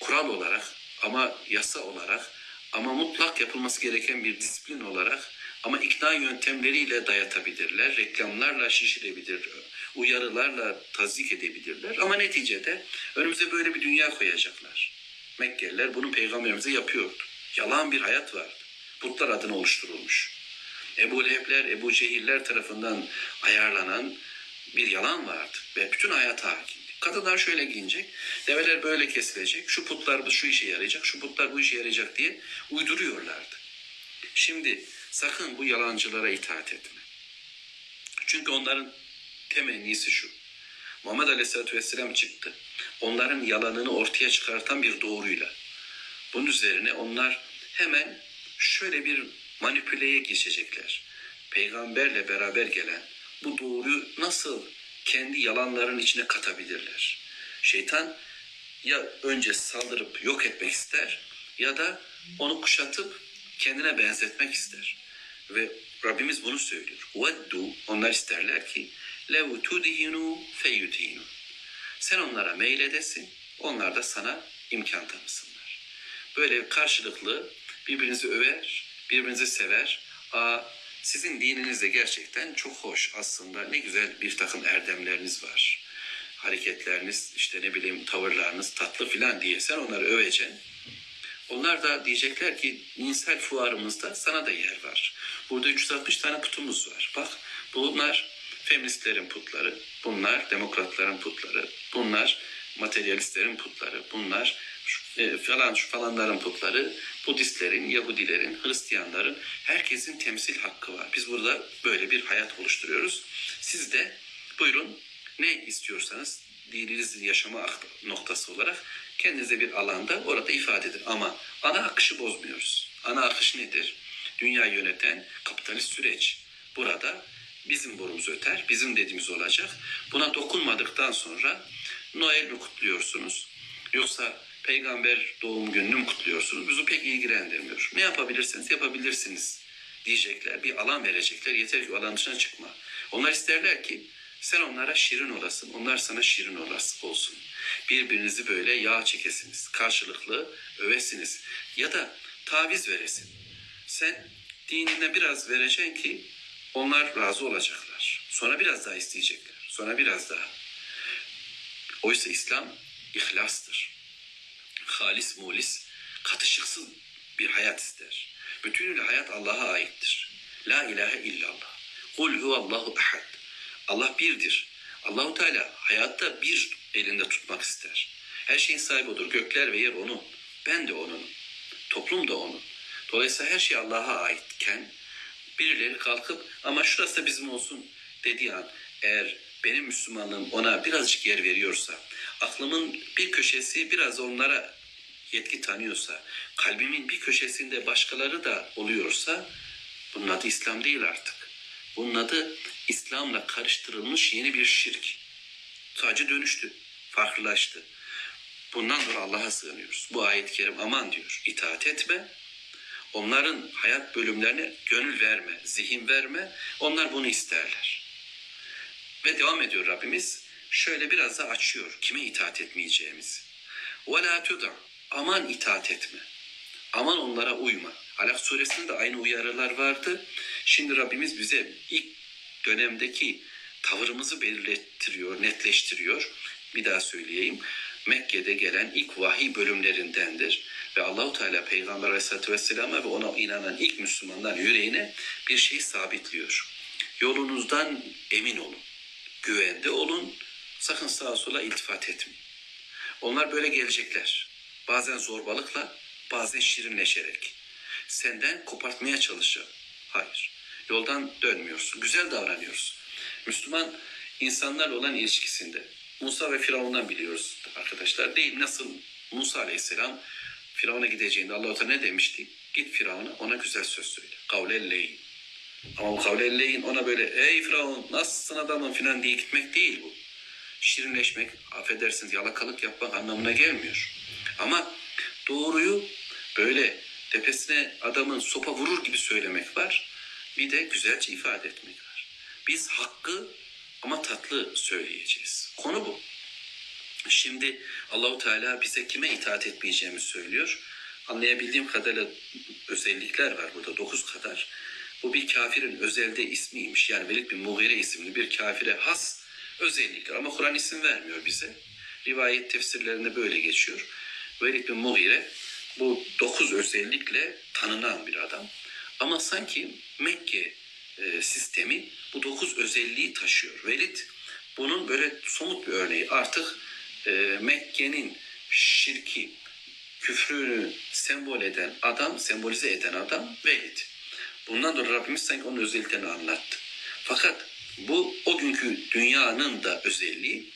kural olarak, ama yasa olarak, ama mutlak yapılması gereken bir disiplin olarak, ama ikna yöntemleriyle dayatabilirler, reklamlarla şişirebilir, uyarılarla tazik edebilirler. Ama neticede önümüze böyle bir dünya koyacaklar. Mekkeliler bunu peygamberimize yapıyordu. Yalan bir hayat vardı. Putlar adına oluşturulmuş. Ebu Lehebler, Ebu Cehiller tarafından ayarlanan bir yalan vardı. Ve bütün hayata hakim. Kadınlar şöyle giyinecek, develer böyle kesilecek, şu putlar şu işe yarayacak, şu putlar bu işe yarayacak diye uyduruyorlardı. Şimdi sakın bu yalancılara itaat etme. Çünkü onların temennisi şu. Muhammed Aleyhisselatü Vesselam çıktı. Onların yalanını ortaya çıkartan bir doğruyla. Bunun üzerine onlar hemen şöyle bir manipüleye geçecekler. Peygamberle beraber gelen bu doğruyu nasıl kendi yalanların içine katabilirler. Şeytan ya önce saldırıp yok etmek ister ya da onu kuşatıp kendine benzetmek ister. Ve Rabbimiz bunu söylüyor. Veddu onlar isterler ki lev tudhinu feyudhinu. Sen onlara meyledesin, onlar da sana imkan tanısınlar. Böyle karşılıklı birbirinizi över, birbirinizi sever. Aa sizin dininiz de gerçekten çok hoş aslında. Ne güzel bir takım erdemleriniz var. Hareketleriniz, işte ne bileyim tavırlarınız tatlı filan diye sen onları öveceksin. Onlar da diyecekler ki ninsel fuarımızda sana da yer var. Burada 360 tane putumuz var. Bak bunlar feministlerin putları, bunlar demokratların putları, bunlar materyalistlerin putları, bunlar e, falan şu falanların putları, Budistlerin, Yahudilerin, Hristiyanların herkesin temsil hakkı var. Biz burada böyle bir hayat oluşturuyoruz. Siz de buyurun ne istiyorsanız dininiz yaşama noktası olarak kendinize bir alanda orada ifade edin. Ama ana akışı bozmuyoruz. Ana akış nedir? Dünya yöneten kapitalist süreç. Burada bizim borumuz öter, bizim dediğimiz olacak. Buna dokunmadıktan sonra Noel mi kutluyorsunuz? Yoksa peygamber doğum gününü mü kutluyorsunuz? Bizi pek ilgilendirmiyor. Ne yapabilirsiniz? Yapabilirsiniz diyecekler. Bir alan verecekler. Yeter ki alan dışına çıkma. Onlar isterler ki sen onlara şirin olasın. Onlar sana şirin olasın olsun. Birbirinizi böyle yağ çekesiniz. Karşılıklı övesiniz. Ya da taviz veresin. Sen dinine biraz vereceksin ki onlar razı olacaklar. Sonra biraz daha isteyecekler. Sonra biraz daha. Oysa İslam ihlastır. Halis mulis, katışıksız bir hayat ister. Bütünüyle hayat Allah'a aittir. La ilahe illallah. Kul huvallahu ahad. Allah birdir. Allahu Teala hayatta bir elinde tutmak ister. Her şeyin sahibi odur. Gökler ve yer onun. Ben de onun. Toplum da onun. Dolayısıyla her şey Allah'a aitken birileri kalkıp ama şurası da bizim olsun dediği an eğer benim Müslümanlığım ona birazcık yer veriyorsa, aklımın bir köşesi biraz onlara yetki tanıyorsa, kalbimin bir köşesinde başkaları da oluyorsa bunun adı İslam değil artık. Bunun adı İslam'la karıştırılmış yeni bir şirk. Sadece dönüştü, farklılaştı. Bundan dolayı Allah'a sığınıyoruz. Bu ayet-i kerim aman diyor. İtaat etme. Onların hayat bölümlerine gönül verme, zihin verme. Onlar bunu isterler. Ve devam ediyor Rabbimiz. Şöyle biraz da açıyor kime itaat etmeyeceğimizi. وَلَا تُدَعْ Aman itaat etme. Aman onlara uyma. Alak suresinde de aynı uyarılar vardı. Şimdi Rabbimiz bize ilk dönemdeki tavırımızı belirlettiriyor, netleştiriyor. Bir daha söyleyeyim. Mekke'de gelen ilk vahiy bölümlerindendir. Ve Allahu Teala Peygamber Aleyhisselatü Vesselam'a ve ona inanan ilk Müslümanlar yüreğine bir şey sabitliyor. Yolunuzdan emin olun. Güvende olun. Sakın sağa sola iltifat etmeyin. Onlar böyle gelecekler. Bazen zorbalıkla, bazen şirinleşerek. Senden kopartmaya çalışacak. Hayır. Yoldan dönmüyorsun. Güzel davranıyorsun. Müslüman insanlarla olan ilişkisinde Musa ve Firavun'dan biliyoruz arkadaşlar. Değil nasıl Musa Aleyhisselam Firavun'a gideceğinde Allah-u Teala ne demişti? Git Firavun'a ona güzel söz söyle. Kavlelleyin. Ama bu kavlelleyin ona böyle ey Firavun nasılsın adamın filan diye gitmek değil bu. Şirinleşmek, affedersiniz yalakalık yapmak anlamına gelmiyor. Ama doğruyu böyle tepesine adamın sopa vurur gibi söylemek var. Bir de güzelce ifade etmek var. Biz hakkı ama tatlı söyleyeceğiz. Konu bu. Şimdi Allahu Teala bize kime itaat etmeyeceğimizi söylüyor. Anlayabildiğim kadarıyla özellikler var burada dokuz kadar. Bu bir kafirin özelde ismiymiş. Yani Velid bin Mughire isimli bir kafire has özellikler. Ama Kur'an isim vermiyor bize. Rivayet tefsirlerinde böyle geçiyor. Velid bin Mughire bu dokuz özellikle tanınan bir adam. Ama sanki Mekke e, sistemi bu dokuz özelliği taşıyor. Velid bunun böyle somut bir örneği. Artık e, Mekke'nin şirki, küfrünü sembol eden adam, sembolize eden adam Velid. Bundan dolayı Rabbimiz sanki onun özelliklerini anlattı. Fakat bu o günkü dünyanın da özelliği.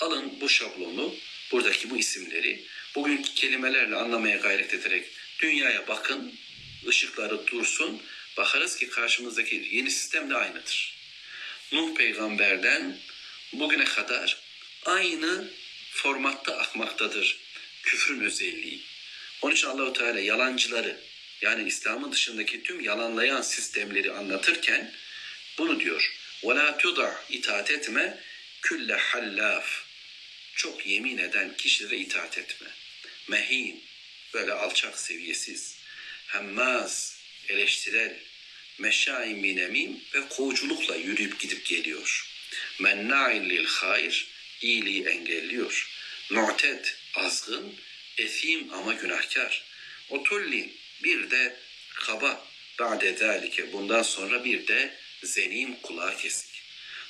Alın bu şablonu, buradaki bu isimleri bugünkü kelimelerle anlamaya gayret ederek dünyaya bakın, ışıkları dursun, bakarız ki karşımızdaki yeni sistem de aynıdır. Nuh peygamberden bugüne kadar aynı formatta akmaktadır küfrün özelliği. Onun için Allahu Teala yalancıları yani İslam'ın dışındaki tüm yalanlayan sistemleri anlatırken bunu diyor. وَلَا تُضَعْ itaat etme külle hallaf çok yemin eden kişilere itaat etme. Mehin böyle alçak seviyesiz. Hemmaz eleştirel meşain binemim ve kovuculukla yürüyüp gidip geliyor. Menna'in lil hayr iyiliği engelliyor. Mu'ted azgın, esim ama günahkar. Otulli bir de kaba ba'de zalike bundan sonra bir de zenim kulağı kesik.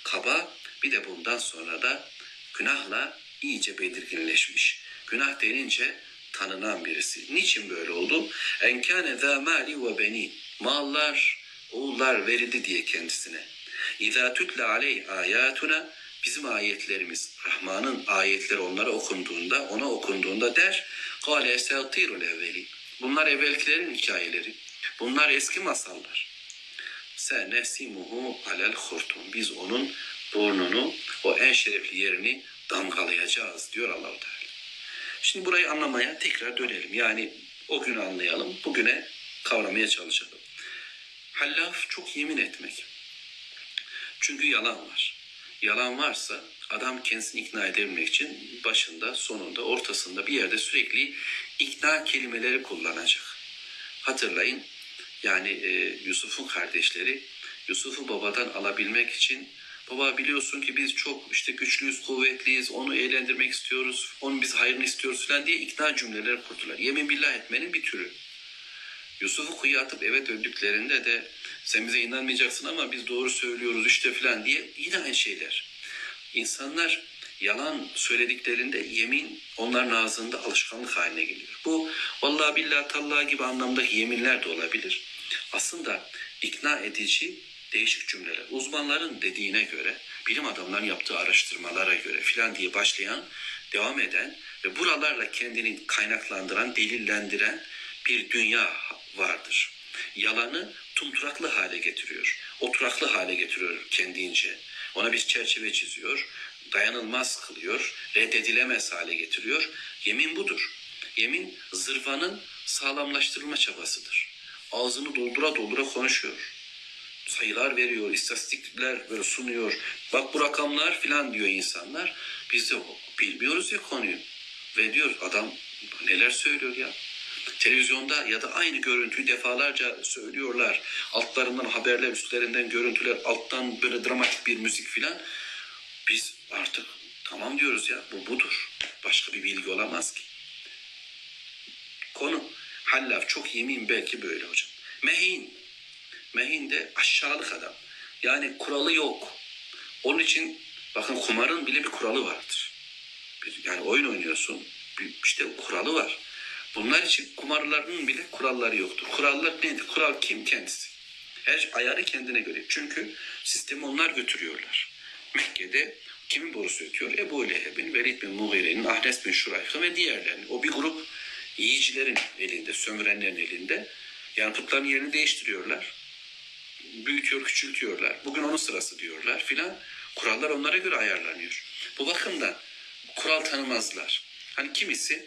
Kaba bir de bundan sonra da günahla iyice belirginleşmiş. Günah denince tanınan birisi. Niçin böyle oldu? Enkâne zâ mâli ve beni. Mallar, oğullar verildi diye kendisine. İzâ tütle aleyh âyâtuna bizim ayetlerimiz, Rahman'ın ayetleri onlara okunduğunda, ona okunduğunda der, Kale esatirul evveli. Bunlar evvelkilerin hikayeleri. Bunlar eski masallar. senesimuhu alel hurtum. Biz onun burnunu, o en şerefli yerini damgalayacağız diyor Allahu Teala. Şimdi burayı anlamaya tekrar dönelim. Yani o günü anlayalım, bugüne kavramaya çalışalım. Hallaf çok yemin etmek. Çünkü yalan var. Yalan varsa adam kendisini ikna edebilmek için başında, sonunda, ortasında bir yerde sürekli ikna kelimeleri kullanacak. Hatırlayın yani e, Yusuf'un kardeşleri Yusuf'u babadan alabilmek için baba biliyorsun ki biz çok işte güçlüyüz, kuvvetliyiz, onu eğlendirmek istiyoruz, onun biz hayrını istiyoruz falan diye ikna cümleleri kurdular. Yemin billah etmenin bir türü. Yusuf'u kuyuya atıp eve döndüklerinde de sen bize inanmayacaksın ama biz doğru söylüyoruz işte falan diye yine aynı şeyler. İnsanlar yalan söylediklerinde yemin onların ağzında alışkanlık haline geliyor. Bu vallahi billahi tallahi gibi anlamdaki yeminler de olabilir. Aslında ikna edici değişik cümleler. Uzmanların dediğine göre, bilim adamlarının yaptığı araştırmalara göre filan diye başlayan, devam eden ve buralarla kendini kaynaklandıran, delillendiren bir dünya vardır. Yalanı tumturaklı hale getiriyor. Oturaklı hale getiriyor kendince. Ona bir çerçeve çiziyor, dayanılmaz kılıyor, reddedilemez hale getiriyor. Yemin budur. Yemin zırvanın sağlamlaştırılma çabasıdır. Ağzını doldura doldura konuşuyor. Sayılar veriyor, istatistikler böyle sunuyor. Bak bu rakamlar filan diyor insanlar. Biz de bilmiyoruz ya konuyu. Ve diyor adam neler söylüyor ya. Televizyonda ya da aynı görüntüyü defalarca söylüyorlar. Altlarından haberler, üstlerinden görüntüler, alttan böyle dramatik bir müzik filan. Biz artık tamam diyoruz ya bu budur. Başka bir bilgi olamaz ki. Konu hallaf çok yemin belki böyle hocam. Mehin. Mehin de aşağılık adam. Yani kuralı yok. Onun için bakın kumarın bile bir kuralı vardır. Bir, yani oyun oynuyorsun. Bir, işte kuralı var. Bunlar için kumarların bile kuralları yoktur. Kurallar nedir? Kural kim? Kendisi. Her ayarı kendine göre. Çünkü sistemi onlar götürüyorlar. Mekke'de kimin borusu ötüyor? Ebu Leheb'in, Velid bin Mughire'nin, Ahnes bin Şurayh'ın ve diğerlerinin. O bir grup yiyicilerin elinde, sömürenlerin elinde. Yani putların yerini değiştiriyorlar. Büyütüyor, küçültüyorlar. Bugün onun sırası diyorlar filan. Kurallar onlara göre ayarlanıyor. Bu bakımdan kural tanımazlar. Hani kimisi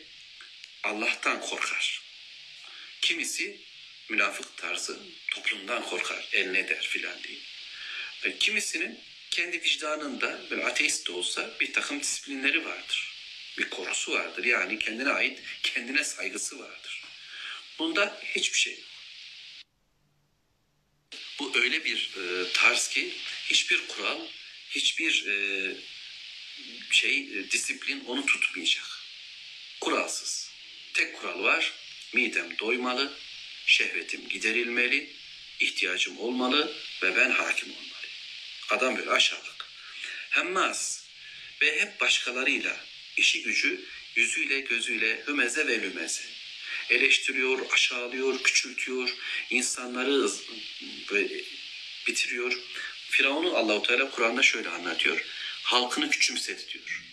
Allah'tan korkar. Kimisi münafık tarzı toplumdan korkar, el ne der filan diye. Ve kimisinin kendi vicdanında böyle ateist de olsa bir takım disiplinleri vardır. Bir korkusu vardır. Yani kendine ait, kendine saygısı vardır. Bunda hiçbir şey yok. Bu öyle bir e, tarz ki hiçbir kural, hiçbir e, şey, e, disiplin onu tutmayacak. Kuralsız. Tek kural var. Midem doymalı, şehvetim giderilmeli, ihtiyacım olmalı ve ben hakim olmalı. Adam böyle aşağılık. Hemmaz ve hep başkalarıyla işi gücü yüzüyle gözüyle hümeze ve lümeze. Eleştiriyor, aşağılıyor, küçültüyor, insanları bitiriyor. Firavun'u Allahu Teala Kur'an'da şöyle anlatıyor. Halkını küçümsedi diyor.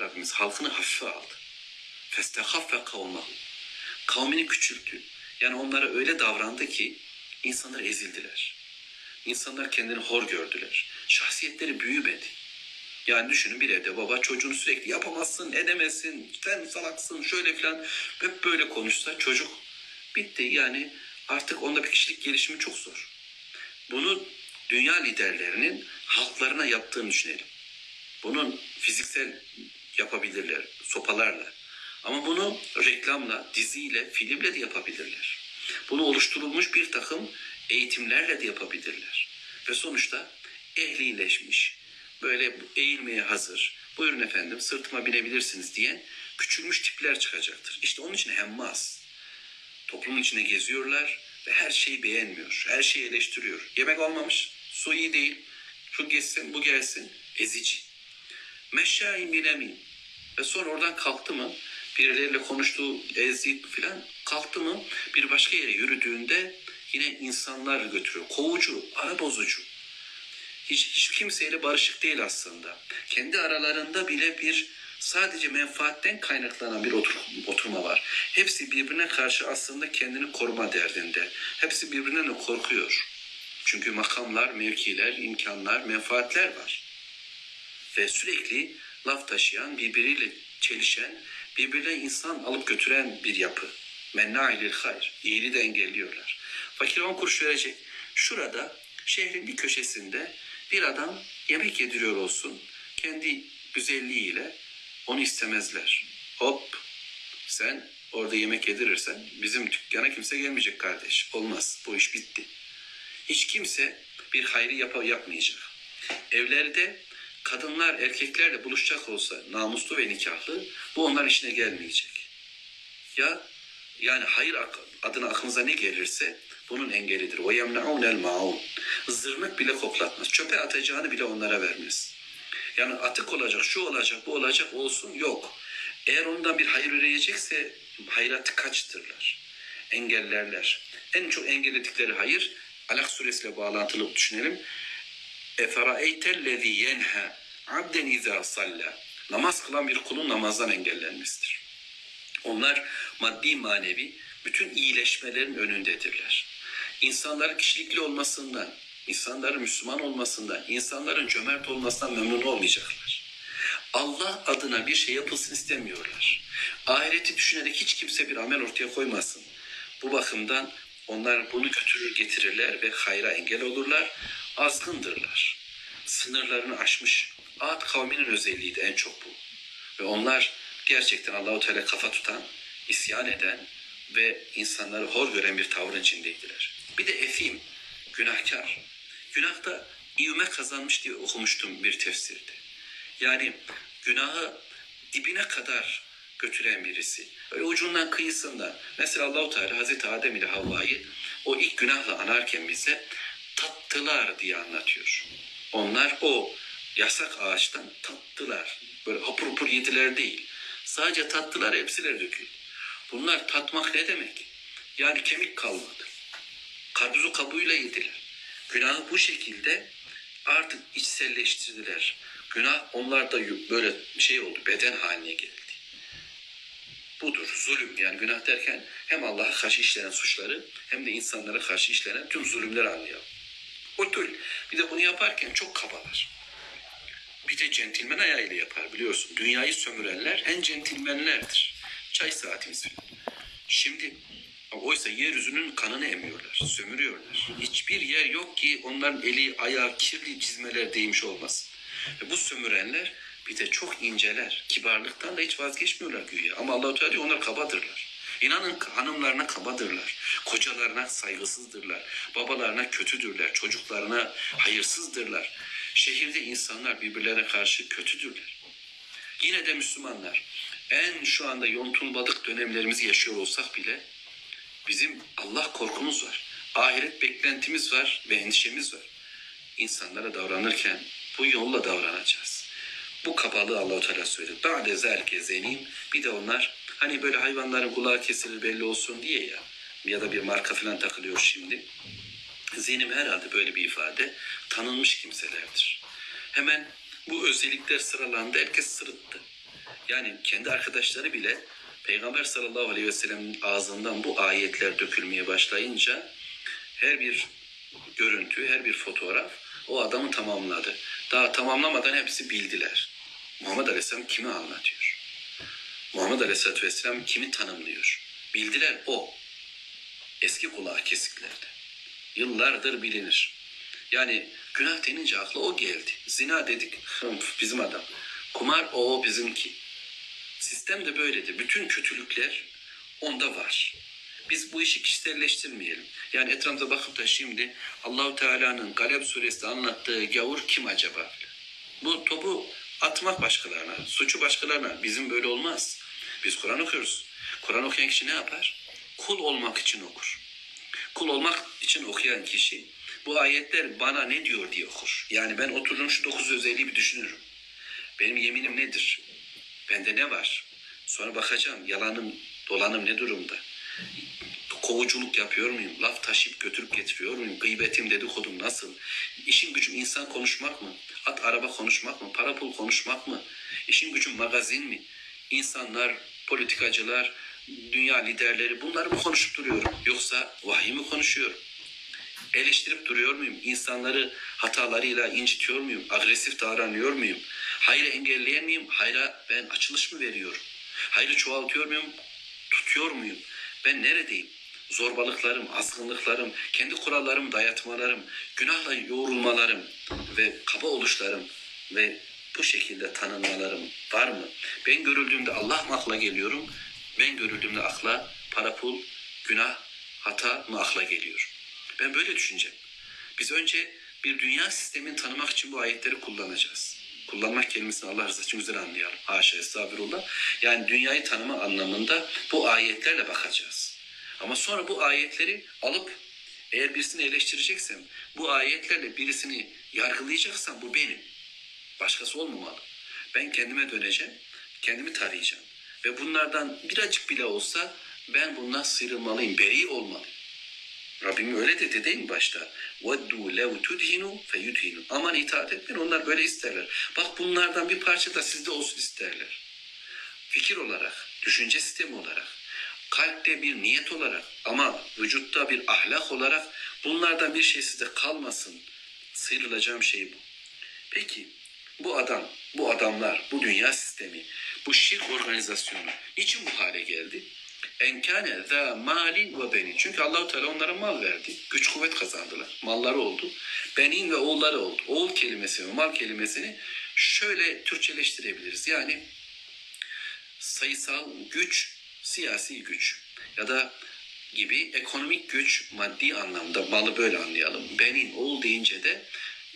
Rabbimiz halkını hafife aldı. Festehaffe kavmahu. Kavmini küçülttü. Yani onlara öyle davrandı ki insanlar ezildiler. İnsanlar kendini hor gördüler. Şahsiyetleri büyümedi. Yani düşünün bir evde baba çocuğunu sürekli yapamazsın, edemezsin, sen salaksın, şöyle filan hep böyle konuşsa çocuk bitti. Yani artık onda bir kişilik gelişimi çok zor. Bunu dünya liderlerinin halklarına yaptığını düşünelim. Bunun fiziksel yapabilirler, sopalarla. Ama bunu reklamla, diziyle, filmle de yapabilirler. Bunu oluşturulmuş bir takım eğitimlerle de yapabilirler. Ve sonuçta ehlileşmiş, böyle eğilmeye hazır, buyurun efendim sırtıma binebilirsiniz diye küçülmüş tipler çıkacaktır. İşte onun için hemmaz. Toplumun içinde geziyorlar ve her şeyi beğenmiyor, her şeyi eleştiriyor. Yemek olmamış, su iyi değil, şu geçsin, bu gelsin, ezici. Meşşâin binemin. Ve sonra oradan kalktı mı, birileriyle konuştuğu ezdi filan kalktı mı bir başka yere yürüdüğünde yine insanlar götürüyor. Kovucu, ara bozucu. Hiç, hiç kimseyle barışık değil aslında. Kendi aralarında bile bir sadece menfaatten kaynaklanan bir otur, oturma var. Hepsi birbirine karşı aslında kendini koruma derdinde. Hepsi birbirinden korkuyor. Çünkü makamlar, mevkiler, imkanlar, menfaatler var. Ve sürekli laf taşıyan, birbiriyle çelişen, birbirine insan alıp götüren bir yapı. Menna'ilil hayr. İyiliği de engelliyorlar. Fakir on kuruş verecek. Şurada şehrin bir köşesinde bir adam yemek yediriyor olsun. Kendi güzelliğiyle onu istemezler. Hop sen orada yemek yedirirsen bizim dükkana kimse gelmeyecek kardeş. Olmaz. Bu iş bitti. Hiç kimse bir hayrı yap yapmayacak. Evlerde kadınlar erkeklerle buluşacak olsa namuslu ve nikahlı bu onlar işine gelmeyecek. Ya yani hayır adına aklınıza ne gelirse bunun engelidir. O yemnaun el maun. Zırnık bile koklatmaz. Çöpe atacağını bile onlara vermez. Yani atık olacak, şu olacak, bu olacak olsun yok. Eğer ondan bir hayır üreyecekse hayratı kaçtırlar. Engellerler. En çok engelledikleri hayır Alak suresiyle bağlantılı düşünelim. Eferaeytellezî yenha abden izâ salla. Namaz kılan bir kulun namazdan engellenmesidir. Onlar maddi manevi bütün iyileşmelerin önündedirler. İnsanların kişilikli olmasından, insanların Müslüman olmasından, insanların cömert olmasından memnun olmayacaklar. Allah adına bir şey yapılsın istemiyorlar. Ahireti düşünerek hiç kimse bir amel ortaya koymasın. Bu bakımdan onlar bunu götürür getirirler ve hayra engel olurlar. Azgındırlar. Sınırlarını aşmış. Ad kavminin özelliği de en çok bu. Ve onlar gerçekten Allahu Teala kafa tutan, isyan eden ve insanları hor gören bir tavrın içindeydiler. Bir de efim, günahkar. Günahta ivme kazanmış diye okumuştum bir tefsirde. Yani günahı dibine kadar götüren birisi. Öyle ucundan kıyısından. Mesela Allahu Teala Hazreti Adem ile Havva'yı o ilk günahla anarken bize tattılar diye anlatıyor. Onlar o yasak ağaçtan tattılar. Böyle hapur hapur yediler değil. Sadece tattılar hepsiler döküldü. Bunlar tatmak ne demek? Yani kemik kalmadı. Karpuzu kabuğuyla yediler. Günahı bu şekilde artık içselleştirdiler. Günah onlarda böyle şey oldu, beden haline geldi. Budur, zulüm yani günah derken hem Allah'a karşı işlenen suçları hem de insanlara karşı işlenen tüm zulümleri anlayalım. Utul. Bir de bunu yaparken çok kabalar. Bir de centilmen ayağıyla yapar biliyorsun. Dünyayı sömürenler en centilmenlerdir. Çay saatimiz. Şimdi oysa yeryüzünün kanını emiyorlar, sömürüyorlar. Hiçbir yer yok ki onların eli, ayağı, kirli çizmeler değmiş olmasın. Ve bu sömürenler bir de çok inceler. Kibarlıktan da hiç vazgeçmiyorlar güya. Ama Allah-u Teala diyor onlar kabadırlar. İnanın hanımlarına kabadırlar. Kocalarına saygısızdırlar. Babalarına kötüdürler. Çocuklarına hayırsızdırlar. Şehirde insanlar birbirlerine karşı kötüdürler. Yine de Müslümanlar en şu anda yontulmadık dönemlerimizi yaşıyor olsak bile bizim Allah korkumuz var. Ahiret beklentimiz var ve endişemiz var. İnsanlara davranırken bu yolla davranacağız. Bu kabalığı Allahu Teala söyledi. Ba'de zelke zenim. Bir de onlar hani böyle hayvanların kulağı kesilir belli olsun diye ya ya da bir marka falan takılıyor şimdi. Zenim herhalde böyle bir ifade tanınmış kimselerdir. Hemen bu özellikler sıralandı. Herkes sırıttı. Yani kendi arkadaşları bile Peygamber sallallahu aleyhi ve sellem'in ağzından bu ayetler dökülmeye başlayınca her bir görüntü, her bir fotoğraf o adamı tamamladı. Daha tamamlamadan hepsi bildiler. Muhammed Aleyhisselam kimi anlatıyor? Muhammed Aleyhisselatü Vesselam kimi tanımlıyor? Bildiler o. Eski kulağı kesiklerde. Yıllardır bilinir. Yani günah denince akla o geldi. Zina dedik, <laughs> bizim adam. Kumar o bizimki. Sistem de böyledir. Bütün kötülükler onda var. Biz bu işi kişiselleştirmeyelim. Yani etrafımıza bakıp da şimdi Allahu Teala'nın Galeb suresinde anlattığı gavur kim acaba? Bu topu atmak başkalarına, suçu başkalarına. Bizim böyle olmaz. Biz Kur'an okuyoruz. Kur'an okuyan kişi ne yapar? Kul olmak için okur. Kul olmak için okuyan kişi bu ayetler bana ne diyor diye okur. Yani ben otururum şu dokuz özelliği bir düşünürüm. Benim yeminim nedir? Bende ne var? Sonra bakacağım yalanım, dolanım ne durumda? Kovuculuk yapıyor muyum? Laf taşıyıp götürüp getiriyor muyum? Gıybetim, dedikodum nasıl? İşin gücüm insan konuşmak mı? At araba konuşmak mı? Para pul konuşmak mı? İşin gücüm magazin mi? İnsanlar, politikacılar, dünya liderleri bunları mı konuşup duruyorum? Yoksa vahiy mi konuşuyorum? Eleştirip duruyor muyum? İnsanları hatalarıyla incitiyor muyum? Agresif davranıyor muyum? Hayrı engelleyen miyim? Hayra ben açılış mı veriyorum? Hayrı çoğaltıyor muyum? Tutuyor muyum? Ben neredeyim? Zorbalıklarım, azgınlıklarım, kendi kurallarımı dayatmalarım, günahla yoğrulmalarım ve kaba oluşlarım ve bu şekilde tanınmalarım var mı? Ben görüldüğümde Allah mı akla geliyorum? Ben görüldüğümde akla para pul, günah, hata mı akla geliyor? Ben böyle düşüneceğim. Biz önce bir dünya sistemini tanımak için bu ayetleri kullanacağız. Kullanmak kelimesini Allah rızası için güzel anlayalım. Haşa estağfirullah. Yani dünyayı tanıma anlamında bu ayetlerle bakacağız. Ama sonra bu ayetleri alıp eğer birisini eleştireceksem, bu ayetlerle birisini yargılayacaksam bu benim. Başkası olmamalı. Ben kendime döneceğim, kendimi tarayacağım. Ve bunlardan birazcık bile olsa ben bundan sıyrılmalıyım, beri olmalıyım. Rabbim öyle dedi değil mi başta? وَدُّوا لَوْ تُدْهِنُوا فَيُدْهِنُوا Aman itaat etmeyin onlar böyle isterler. Bak bunlardan bir parça da sizde olsun isterler. Fikir olarak, düşünce sistemi olarak, kalpte bir niyet olarak ama vücutta bir ahlak olarak bunlardan bir şey sizde kalmasın. Sıyrılacağım şey bu. Peki bu adam, bu adamlar, bu dünya sistemi, bu şirk organizasyonu niçin bu hale geldi? Enkâne zâ malin ve benin. Çünkü Allahu Teala onlara mal verdi. Güç kuvvet kazandılar. Malları oldu. Benin ve oğulları oldu. Oğul kelimesi ve mal kelimesini şöyle Türkçeleştirebiliriz. Yani sayısal güç, siyasi güç ya da gibi ekonomik güç maddi anlamda malı böyle anlayalım. Benin oğul deyince de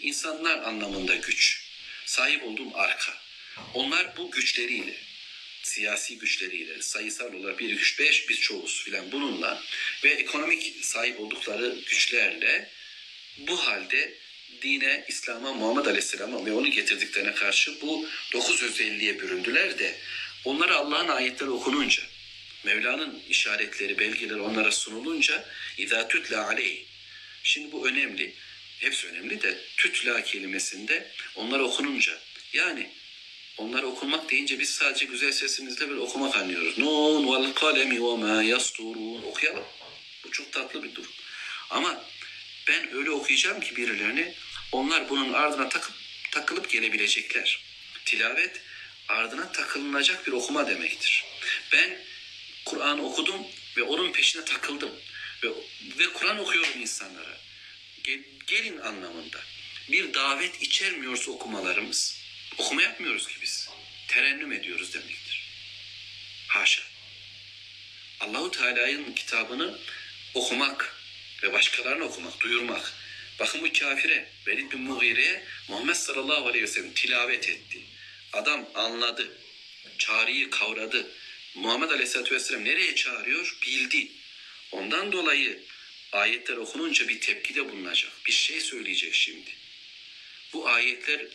insanlar anlamında güç. Sahip olduğum arka. Onlar bu güçleriyle siyasi güçleriyle, sayısal olarak bir güç beş biz çoğuz filan bununla ve ekonomik sahip oldukları güçlerle bu halde dine, İslam'a, Muhammed Aleyhisselam'a ve onu getirdiklerine karşı bu dokuz özelliğe büründüler de onlara Allah'ın ayetleri okununca, Mevla'nın işaretleri, belgeleri onlara sunulunca اِذَا تُتْلَى عَلَيْهِ Şimdi bu önemli. Hepsi önemli de tütla kelimesinde onlar okununca yani onlar okunmak deyince biz sadece güzel sesimizle bir okumak anlıyoruz. Nun vel kalemi ve ma yasturun okuyalım. Bu çok tatlı bir durum. Ama ben öyle okuyacağım ki birilerini onlar bunun ardına takıp takılıp gelebilecekler. Tilavet ardına takılınacak bir okuma demektir. Ben Kur'an okudum ve onun peşine takıldım ve ve Kur'an okuyorum insanlara. Gel, gelin anlamında. Bir davet içermiyorsa okumalarımız okuma yapmıyoruz ki biz. Terennüm ediyoruz demektir. Haşa. Allahu Teala'nın kitabını okumak ve başkalarına okumak, duyurmak. Bakın bu kafire, Velid bin Mughire'ye Muhammed sallallahu aleyhi ve sellem tilavet etti. Adam anladı, çağrıyı kavradı. Muhammed aleyhisselatü vesselam nereye çağırıyor? Bildi. Ondan dolayı ayetler okununca bir tepkide bulunacak. Bir şey söyleyecek şimdi. Bu ayetler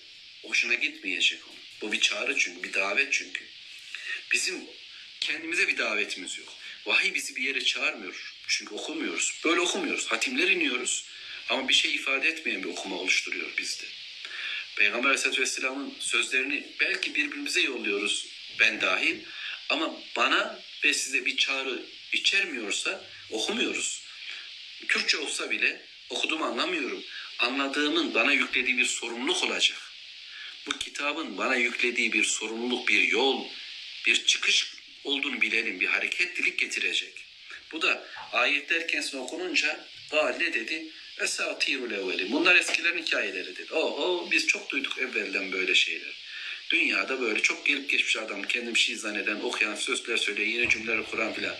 hoşuna gitmeyecek onun. Bu bir çağrı çünkü, bir davet çünkü. Bizim kendimize bir davetimiz yok. Vahiy bizi bir yere çağırmıyor. Çünkü okumuyoruz. Böyle okumuyoruz. Hatimler iniyoruz. Ama bir şey ifade etmeyen bir okuma oluşturuyor bizde. Peygamber Aleyhisselatü Vesselam'ın sözlerini belki birbirimize yolluyoruz ben dahil. Ama bana ve size bir çağrı içermiyorsa okumuyoruz. Türkçe olsa bile okuduğumu anlamıyorum. Anladığımın bana yüklediği bir sorumluluk olacak bu kitabın bana yüklediği bir sorumluluk, bir yol, bir çıkış olduğunu bilelim, bir hareketlilik getirecek. Bu da ayetler kendisine okununca Gal ne dedi? Esatirul evveli. Bunlar eskilerin hikayeleri dedi. Oho biz çok duyduk evvelden böyle şeyler. Dünyada böyle çok gelip geçmiş adam kendim bir şey zanneden, okuyan, sözler söyleyen, yeni cümleler kuran filan.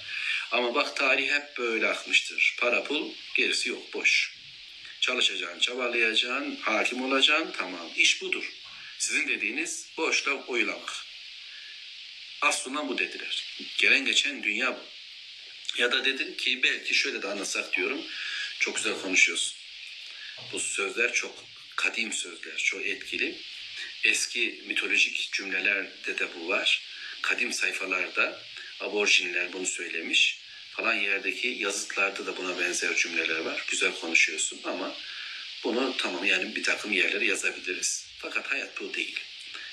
Ama bak tarih hep böyle akmıştır. Para pul gerisi yok boş. Çalışacaksın, çabalayacaksın, hakim olacaksın tamam. İş budur. Sizin dediğiniz boşta oylamak. Aslında bu dediler. Gelen geçen dünya bu. Ya da dedim ki belki şöyle de anlatsak diyorum. Çok güzel konuşuyorsun. Bu sözler çok kadim sözler, çok etkili. Eski mitolojik cümlelerde de bu var. Kadim sayfalarda aborjinler bunu söylemiş. Falan yerdeki yazıtlarda da buna benzer cümleler var. Güzel konuşuyorsun ama bunu tamam yani bir takım yerlere yazabiliriz. Fakat hayat bu değil.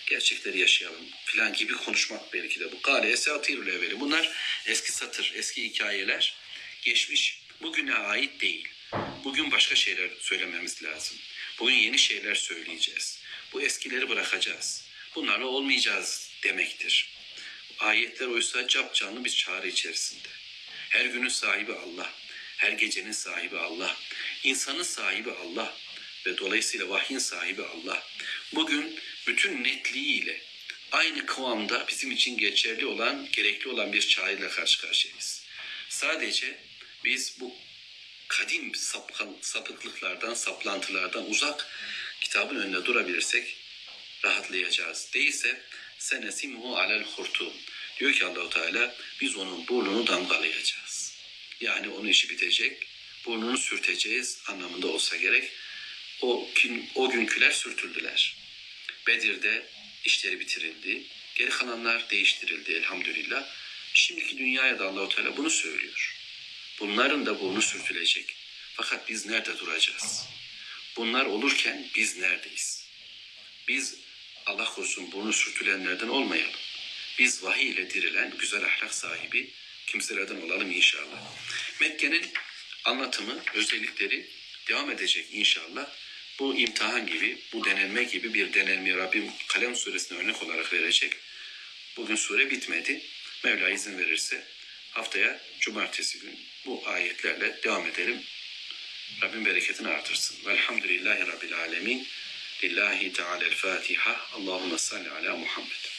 Gerçekleri yaşayalım filan gibi konuşmak belki de bu. Kale esatirül evveli. Bunlar eski satır, eski hikayeler. Geçmiş bugüne ait değil. bugün başka şeyler söylememiz lazım. Bugün yeni şeyler söyleyeceğiz. Bu eskileri bırakacağız. Bunlarla olmayacağız demektir. Ayetler oysa cap canlı bir çağrı içerisinde. Her günün sahibi Allah. Her gecenin sahibi Allah. İnsanın sahibi Allah. Ve dolayısıyla vahyin sahibi Allah. Bugün bütün netliğiyle aynı kıvamda bizim için geçerli olan, gerekli olan bir çağrıyla karşı karşıyayız. Sadece biz bu kadim sapkan, sapıklıklardan, saplantılardan uzak kitabın önünde durabilirsek rahatlayacağız. Değilse senesimuhu alel hurtum. Diyor ki Allahu Teala biz onun burnunu damgalayacağız. Yani onun işi bitecek. Burnunu sürteceğiz anlamında olsa gerek. O, gün, o günküler sürtüldüler. Bedir'de işleri bitirildi. Geri kalanlar değiştirildi elhamdülillah. Şimdiki dünyaya da Allahu Teala bunu söylüyor. Bunların da burnu sürtülecek. Fakat biz nerede duracağız? Bunlar olurken biz neredeyiz? Biz Allah korusun burnu sürtülenlerden olmayalım. Biz vahiy ile dirilen güzel ahlak sahibi kimselerden olalım inşallah. Mekke'nin anlatımı, özellikleri devam edecek inşallah. Bu imtihan gibi, bu denenme gibi bir denenme Rabbim Kalem suresine örnek olarak verecek. Bugün sure bitmedi. Mevla izin verirse haftaya cumartesi gün bu ayetlerle devam edelim. Rabbim bereketini artırsın. Velhamdülillahi Rabbil alemin. Lillahi Teala'l Fatiha. Allahümme salli ala Muhammed.